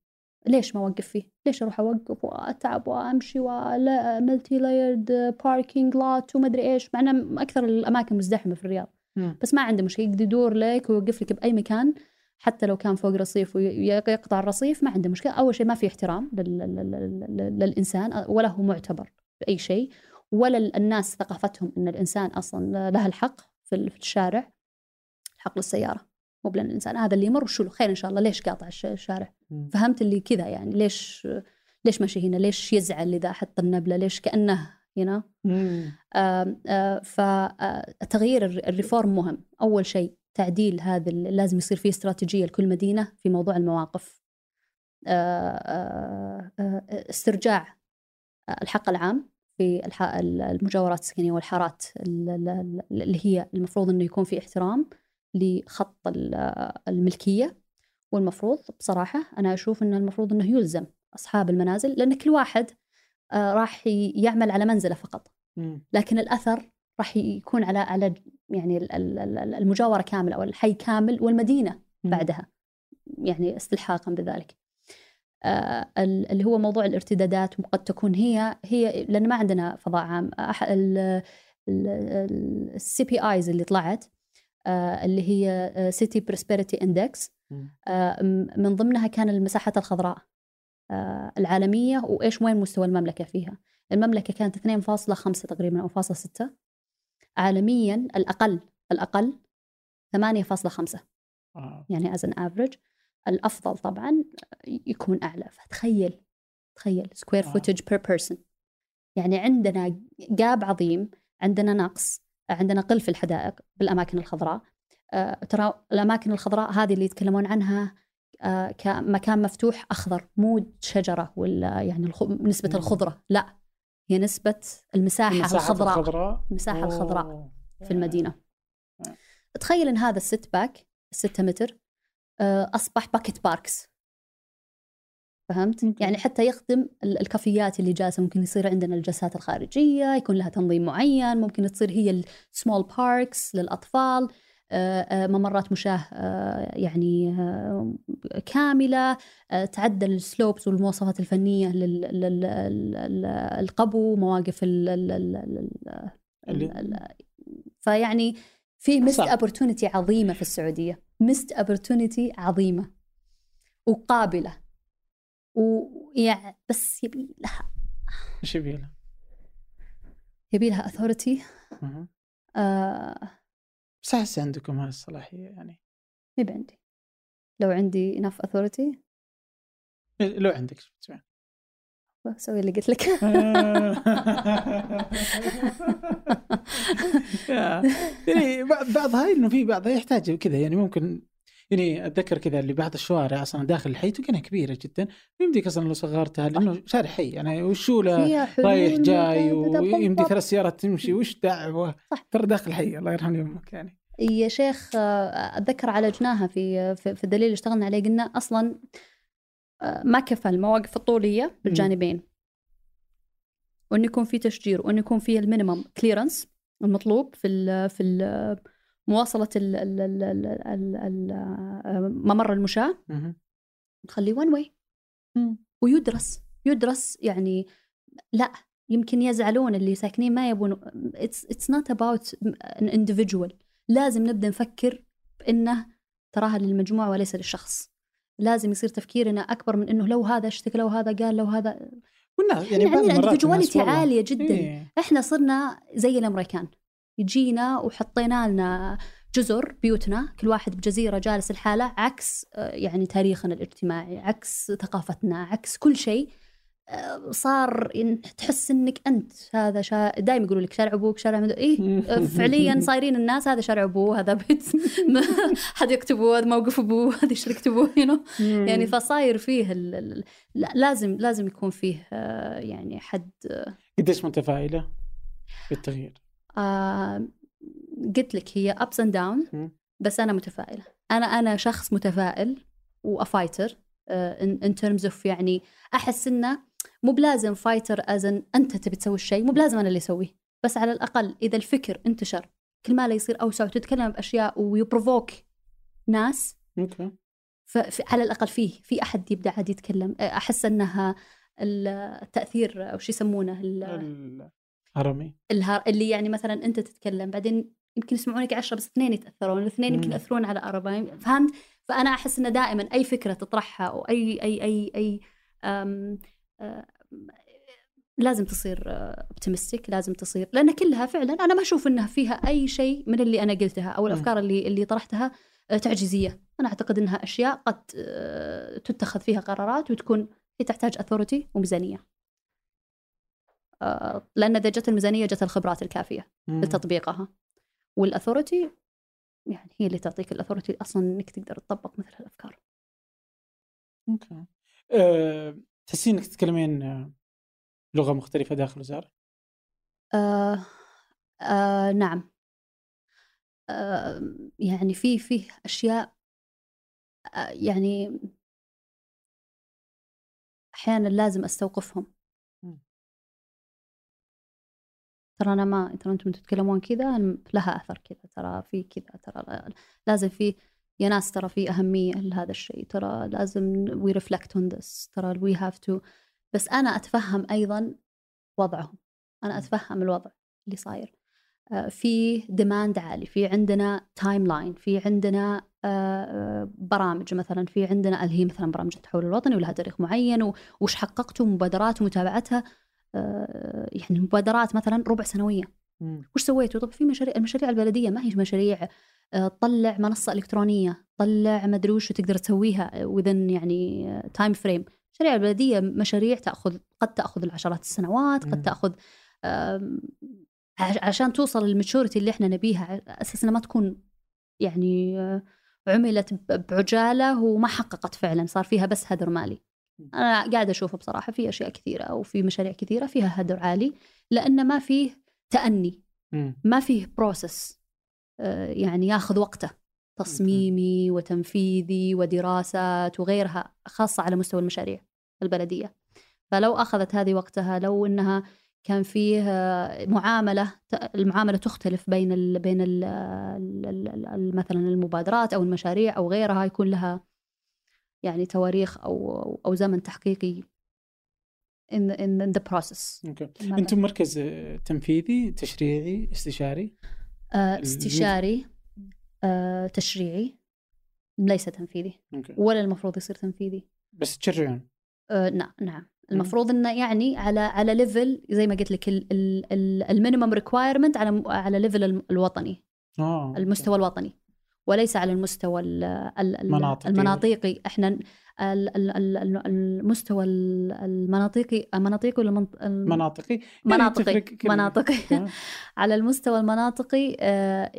ليش ما أوقف فيه؟ ليش أروح أوقف وأتعب وأمشي ولا multi-layered parking lot وما أدري إيش مع إنه أكثر الأماكن مزدحمة في الرياض مم. بس ما عنده مشكلة يقدر يدور لك ويوقف لك بأي مكان حتى لو كان فوق رصيف ويقطع الرصيف ما عنده مشكلة أول شيء ما في احترام لل- لل- لل- للإنسان ولا هو معتبر بأي شيء ولا الناس ثقافتهم إن الإنسان أصلا له الحق في ال- في الشارع حق للسيارة مو بلأن الإنسان هذا اللي يمر وشو له؟ خير إن شاء الله ليش قاطع الش- الشارع. فهمت اللي كذا يعني ليش ليش ماشي هنا؟ ليش يزعل إذا حط النبلة؟ ليش كأنه مم. فتغيير الريفورم مهم. أول شيء تعديل هذا لازم يصير فيه استراتيجية لكل مدينة في موضوع المواقف. استرجاع الحق العام في المجاورات السكنية والحارات ال- ال- اللي هي المفروض أنه يكون في احترام. لخط ال- الملكية والمفروض بصراحة أنا أشوف أنه المفروض أنه يلزم أصحاب المنازل لأن كل واحد آه، راح يعمل على منزله فقط. لكن الاثر راح يكون على على يعني ال- ال- ال- المجاوره كامله أو الحي كامل والمدينه مم. بعدها يعني استلحاقا بذلك. آه، ال- اللي هو موضوع الارتدادات وقد تكون هي هي لأن ما عندنا فضاء عام ال CPIs اللي طلعت آه، اللي هي city prosperity index. من ضمنها كان المساحات الخضراء آه، العالمية وإيش وين مستوى المملكة فيها. المملكة كانت 2.5 تقريبا أو فاصلة 6 عالميا الأقل الأقل 8.5 آه. يعني as an average الأفضل طبعا يكون أعلى فتخيل تخيل square آه. footage per person يعني عندنا gap عظيم عندنا نقص عندنا قل في الحدائق بالأماكن الخضراء آه، ترى الأماكن الخضراء هذه اللي يتكلمون عنها آه، كمكان مفتوح أخضر مو شجرة ولا يعني الخ- نسبة مم. الخضرة لا هي نسبة المساحة المساحات الخضراء الخضراء المساحة الخضراء. في المدينة آه. تخيل إن هذا ال setback الستة متر آه، أصبح pocket parks فهمت؟ يعني حتى يخدم ال- الكافيات اللي جالسة ممكن يصير عندنا الجلسات الخارجية يكون لها تنظيم معين ممكن تصير هي ال small parks للأطفال آه، آه، ممرات مشاة آه، يعني كاملة تعدل ال slopes والمواصفات الفنية للقبو مواقف فيعني في missed opportunity عظيمة في السعودية missed opportunity عظيمة وقابلة. ويعني بس يبي لها إيش يبي له؟ يبي لها أها. آه بس أحس عندكم هاي الصلاحيه يعني ما عندي لو عندي enough authority إيه، لو عندك؟ بسوي اللي قلت لك. يعني بعض بعضها إنه في بعضها يحتاج كذا يعني ممكن يعني أتذكر كذا اللي بعض الشوارع أصلا داخل الحي تلقينها كبيرة جدا يمديك أصلا لو صغرتها لأنه شارع حي يعني وشوله رايح جاي ويمدي. ثلاث سيارات تمشي وش دعوة؟ صح. ترى داخل الحي الله يرحم يمك يعني. يا شيخ آه، أتذكر عالجناها في في, في الدليل اللي اشتغلنا عليه قلنا أصلا آه، ما كفى المواقف الطولية بالجانبين. وإنه يكون في تشجير وإنه يكون في ال minimum clearance المطلوب في ال في ال مواصلة ال ال ال ال ال ال آه، ممر المشاة. مهم. نخليه وان واي ويدرس. يدرس يعني لا يمكن يزعلون اللي ساكنين ما يبون. It's not about an individual. لازم نبدأ نفكر بإنه تراها للمجموعه وليس للشخص. لازم يصير تفكيرنا أكبر من إنه لو هذا اشتكى لو هذا قال لو هذا. والناس يعني عندنا individuality عالية جدا. إيه. إحنا صرنا زي الأمريكان. يجينا وحطينا لنا جزر بيوتنا كل واحد بجزيرة جالس الحاله عكس آه، يعني تاريخنا الاجتماعي عكس ثقافتنا عكس كل شيء آه، صار تحس إنك أنت هذا شا... دائما يقولوا لك شارع أبوك شارع مدو... إيه آه، فعليا صايرين الناس هذا شارع أبوه هذا بيت حد ابوه هذا موقف أبوه هذه شركه ابوه you know? يعني فصاير فيه ال... ال- لا- لازم لازم يكون فيه يعني حد قديش متفائلة بالتغيير آه قلت لك هي ups and down. بس أنا متفائلة. أنا أنا شخص متفائل و fighter in terms of يعني أحس إنه مو بلازم fighter as أنت تبي تسوي الشيء مو بلازم أنا اللي أسويه. بس على الأقل إذا الفكر انتشر كل ما لا يصير أوسع وتتكلم بأشياء و provoke ناس okay. فعلى الأقل فيه في أحد يبدأ عاد يتكلم. أحس إنها التأثير أو شو يسمونه ال- الهرمي الهار اللي يعني مثلا أنت تتكلم بعدين يمكن يسمعونك عشرة بس اثنين يتأثرون الاثنين يمكن. يأثرون على اربعه فهمت؟ فأنا أحس انه دائما أي فكرة تطرحها أو أي أي أي أي أم أم لازم تصير optimistic لازم تصير لأن كلها فعلا أنا ما أشوف إنها فيها أي شيء من اللي أنا قلتها أو الأفكار اللي اللي طرحتها آه، تعجيزية. أنا أعتقد إنها أشياء قد آه، تتخذ فيها قرارات وتكون هي تحتاج اثورتي وميزانية. آه، لأن إذا جت الميزانية جت الخبرات الكافية مم. لتطبيقها. والأثورتي يعني هي اللي تعطيك الأثورتي أصلا إنك تقدر تطبق مثل هالأفكار. أوكي. أه، تحسين إنك تتكلمين آه، لغة مختلفة داخل الوزاره؟ آه آه نعم. آه يعني في في أشياء آه يعني أحيانا لازم أستوقفهم. ترى أنا ما ترى أنتم تتكلمون كذا لها أثر كذا ترى في كذا ترى لا- لازم في يا ناس ترى في أهمية لهذا الشيء ترى لازم we reflect on this ترى we have to بس أنا أتفهم أيضا وضعهم. أنا أتفهم الوضع اللي صاير. آه، في demand عالي في عندنا timeline في عندنا آه، آه، برامج مثلا في عندنا اللي هي مثلا برامج التحول الوطني ولها تاريخ معين وش حققته مبادرات ومتابعتها. يعني مبادرات مثلا ربع سنوية. وش سويتوا؟ طب في مشاريع المشاريع البلدية ما هي مشاريع آه، طلع منصة إلكترونية، طلع ما أدري وش تقدر تسويها within يعني time frame، المشاريع البلديه مشاريع تأخذ قد تأخذ العشرات السنوات،. قد تأخذ عشان توصل لل maturity اللي إحنا نبيها أساس ما تكون يعني آه، عملت بعجالة وما حققت فعلا صار فيها بس هدر مالي. أنا قاعدة أشوف بصراحة في أشياء كثيرة وفي مشاريع كثيرة فيها هدر عالي لأن ما فيه تأني مم. ما فيه process يعني ياخذ وقته تصميمي وتنفيذي ودراسات وغيرها خاصة على مستوى المشاريع البلدية. فلو أخذت هذه وقتها لو أنها كان فيه آه، معاملة ت- المعاملة تختلف بين ال بين ال ال ال مثلا المبادرات أو المشاريع أو غيرها يكون لها يعني تواريخ أو أو زمن تحقيقي in in the process. أوكي. ماذا؟ أنتم مركز تنفيذي تشريعي استشاري؟ آه، استشاري آه، تشريعي ليس تنفيذي. okay. ولا المفروض يصير تنفيذي. بس تشرعون؟ آه، نعم نعم. المفروض إنه يعني على على level زي ما قلت لك ال minimum requirement على على level الوطني. آه المستوى الوطني. وليس على المستوى ال- ال- ال- مناطقي. المناطقي إحنا ال- ال- ال- ال- المستوى ال- المناطقي المناطقي ولا مناطقي يعني مناطقي مناطقي آه. على المستوى المناطقي آه،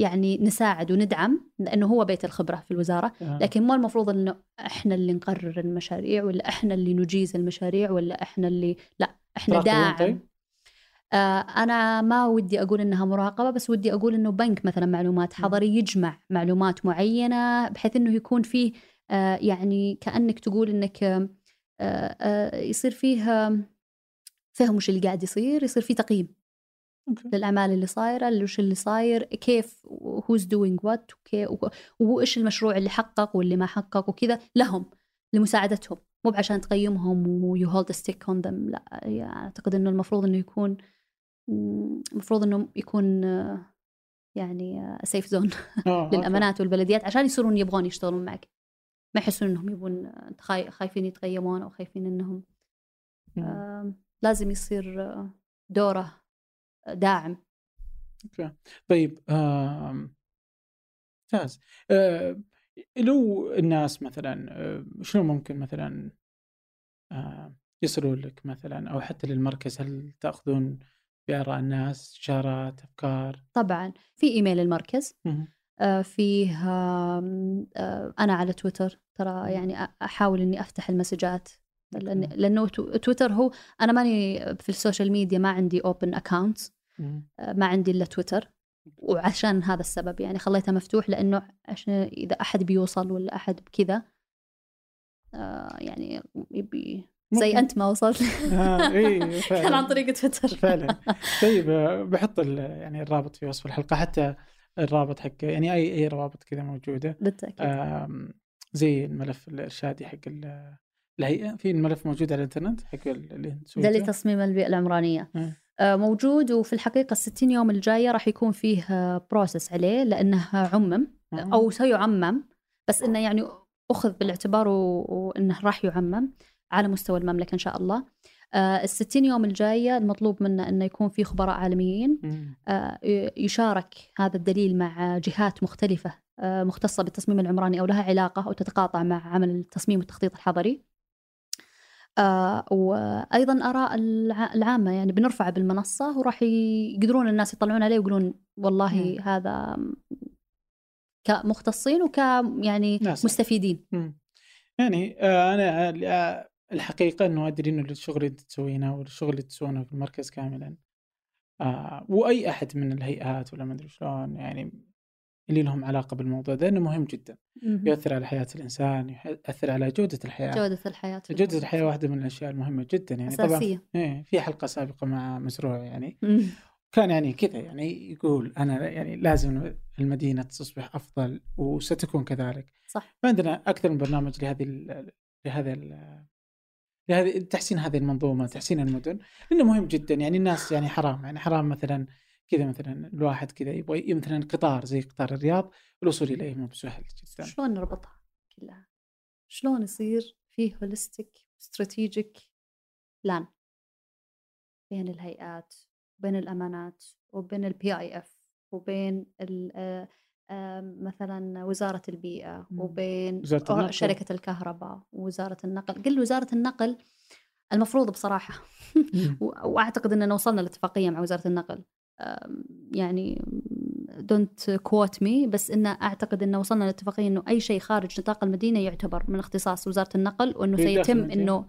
يعني نساعد وندعم لأنه هو بيت الخبرة في الوزارة آه. لكن مو المفروض إنه إحنا اللي نقرر المشاريع ولا إحنا اللي نجيز المشاريع ولا إحنا اللي لا إحنا داعم طيب؟ أنا ما ودي أقول إنها مراقبة بس ودي أقول إنه بنك مثلا معلومات حضري يجمع معلومات معينة بحيث إنه يكون فيه آه، يعني كأنك تقول إنك آه، آه، يصير فيه آه، فهم وش اللي قاعد يصير يصير فيه تقييم. للأعمال اللي صايرة وش اللي صاير كيف who's doing what وإيش المشروع اللي حقق واللي ما حقق وكذا لهم لمساعدتهم مو بعشان تقيمهم و you hold stick on them لا يعني أعتقد إنه المفروض إنه يكون المفروض إنه يكون آه، يعني safe zone آه، okay. للأمانات والبلديات عشان يصيرون يبغون يشتغلون معك ما يحسون إنهم يبون آه، خاي- خايفين يتقيمون أو خايفين إنهم. آه، لازم يصير آه، دوره داعم okay طيب ممتاز آه، لو الناس مثلا آه، شنو ممكن مثلا آه، يصلوا لك مثلا أو حتى للمركز هل تأخذون بآراء الناس استشارات أفكار. طبعا. في إيميل المركز. آه، فيه آه، أنا على تويتر. ترى يعني أ- أحاول إني أفتح المسجات. لأن تو- تويتر هو أنا ماني في ال social media ما عندي open account مهم. ما عندي إلا تويتر. وعشان هذا السبب يعني خليته مفتوح لأنه عشان إذا أحد بيوصل ولا أحد بكذا آه، يعني يبي زي. أنت ما وصلت آه، إيه،. كان عن طريق تويتر فعلا طيب آه، بحط يعني الرابط في وصف الحلقة حتى الرابط حق يعني أي أي روابط كذا موجودة بالتأكيد زي الملف الإرشادي حق ال- الهيئه في الملف موجود على الإنترنت حق ال- اللي ده؟ لتصميم البيئة العمرانية مم. آه، موجود وفي الحقيقة الستين يوم الجاية راح يكون فيه بروسس عليه لأنه عمم مم. أو سيعمم بس إنه يعني أخذ بالإعتبار وإنه راح يعمم على مستوى المملكة إن شاء الله آه، الستين يوم الجاية المطلوب منه إنه يكون في خبراء عالميين. آه، يشارك هذا الدليل مع جهات مختلفة آه، مختصة بالتصميم العمراني أو لها علاقة أو تتقاطع مع عمل التصميم والتخطيط الحضري وأيضا آراء الع- العامة يعني بنرفعه بالمنصة وراح يقدرون الناس يطلعون عليه ويقولون والله مم. هذا كمختصين وك يعني ناس. مستفيدين مم. يعني آه، أنا الحقيقة إنه ادري إنه الشغل اللي تسوينه والشغل اللي تسوونه في المركز كاملا آه، وأي أحد من الهيئات ولا ما أدري شلون يعني اللي لهم علاقة بالموضوع ده إنه مهم جدا. مهم. يؤثر على حياة الإنسان يؤثر على جودة الحياة. جودة الحياة في جودة الموضوع. الحياة واحدة من الأشياء المهمة جدا يعني. طبعا أساسية. إيه في حلقة سابقة مع مزروع يعني. مم. كان يعني كذا يعني يقول أنا يعني لازم المدينة تصبح أفضل وستكون كذلك. صح. عندنا أكثر من برنامج لهذه لهذا لهذه تحسين هذه المنظومة تحسين المدن. لأنه مهم جدا. يعني الناس يعني حرام. يعني حرام مثلا كذا مثلا الواحد كذا يبغى مثلا قطار زي قطار الرياض الوصول إليه مو بسهل جدا. شلون نربطها كلها؟ شلون يصير فيه هوليستيك استراتيجيك plan بين الهيئات وبين الأمانات وبين ال PIF وبين آه، مثلا وزارة البيئة مم. وبين وزارة أو النقل. شركة الكهرباء ووزارة النقل قل وزارة النقل المفروض بصراحة مم. و- وأعتقد اننا وصلنا لاتفاقية مع وزارة النقل يعني don't quote me بس انه أعتقد انه وصلنا لاتفاقية إنه أي شيء خارج نطاق المدينة يعتبر من اختصاص وزارة النقل وإنه داخل سيتم. إنه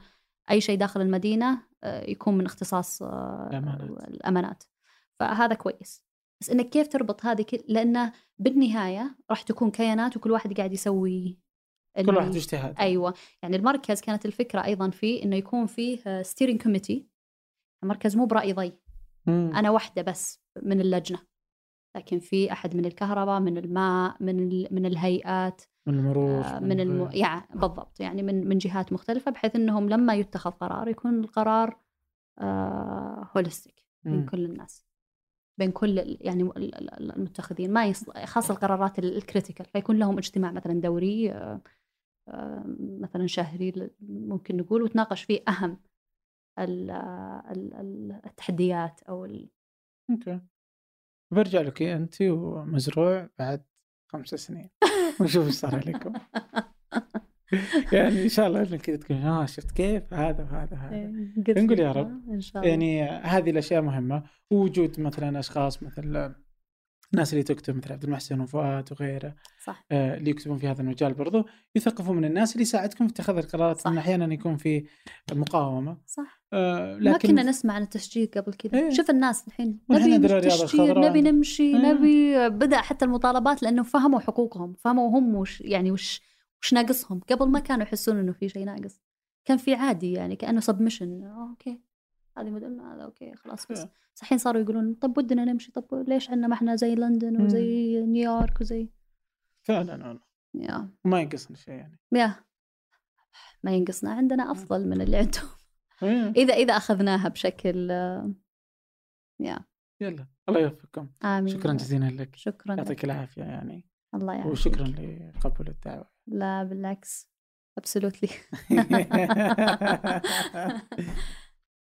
أي شيء داخل المدينة آه، يكون من اختصاص آه، الأمانات. الأمانات فهذا كويس بس إنك كيف تربط هذه كل... لأنه بالنهاية راح تكون كيانات وكل واحد قاعد يسوي كل اللي- واحد اجتهاد أيوه. يعني المركز كانت الفكرة أيضا فيه إنه يكون فيه steering committee المركز مو برأي ضي. مم. أنا واحدة بس من اللجنة. لكن في أحد من الكهرباء من الماء من ال... من الهيئات من المرور آه، من الم... يعني بالضبط. يعني من من جهات مختلفة بحيث إنهم لما يتخذ قرار يكون القرار آه holistic بين مم. كل الناس. بين كل يعني ال- ال- المتخذين ما يص... خاصة القرارات ال- ال critical فيكون لهم اجتماع مثلا دوري آه، آه، مثلا شهري ممكن نقول وتناقش فيه أهم ال- ال- ال- التحديات أو ال... okay. برجع لك انت ومزروع بعد خمس سنين. ونشوف إيش صار عليكم. يعني إن شاء الله كذا تكون آه شفت كيف هذا وهذا هذا إيه، نقول يا رب. آه، إن شاء الله يعني هذه الأشياء مهمة ووجود مثلا أشخاص مثل الناس اللي تكتب مثل عبد المحسن وفؤاد وغيره صح آه، اللي يكتبون في هذا المجال برضو يثقفوا من الناس اللي يساعدكم في اتخاذ القرارات صح. أحيانا يكون في مقاومة صح آه، ما لكن كنا نسمع عن التشجير قبل كذا إيه. شوف الناس الحين نبي تشجير الخضراء. نبي نمشي إيه. نبي بدأ حتى المطالبات لأنه فهموا حقوقهم فهموا هم وش يعني وش وش ناقصهم؟ قبل ما كانوا يحسون إنه في شيء ناقص. كان في عادي يعني كأنه submission okay. هذه مدننا هذا okay خلاص بس. بس الحين صاروا يقولون طب ودنا نمشي طب ليش عندنا ما إحنا زي لندن. وزي نيويورك وزي؟ فعلا والله. yeah. وما ينقصنا شيء يعني. yeah. ما ينقصنا. عندنا أفضل من اللي عندهم. إذا إذا أخذناها بشكل آه، يا. يلا. الله يوفقكم. آمين شكرا جزيلا لك. شكرا. يعطيك العافية يعني. الله يعافيك. وشكرا لقبول الدعوة. لا بالعكس. ابسولوتلي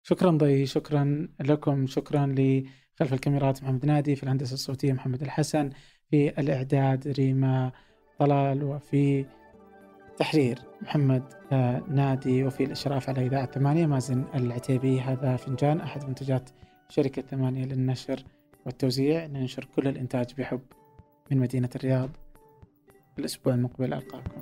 شكرا ضي شكرا لكم شكرا لخلف الكاميرات محمد نادي في الهندسة الصوتية محمد الحسن في الإعداد ريما طلال وفي تحرير محمد آه، نادي وفي الإشراف على إذاعة ثمانية مازن العتيبي. هذا فنجان أحد منتجات شركة ثمانية للنشر والتوزيع. ننشر كل الإنتاج بحب من مدينة الرياض. الأسبوع المقبل ألقاكم.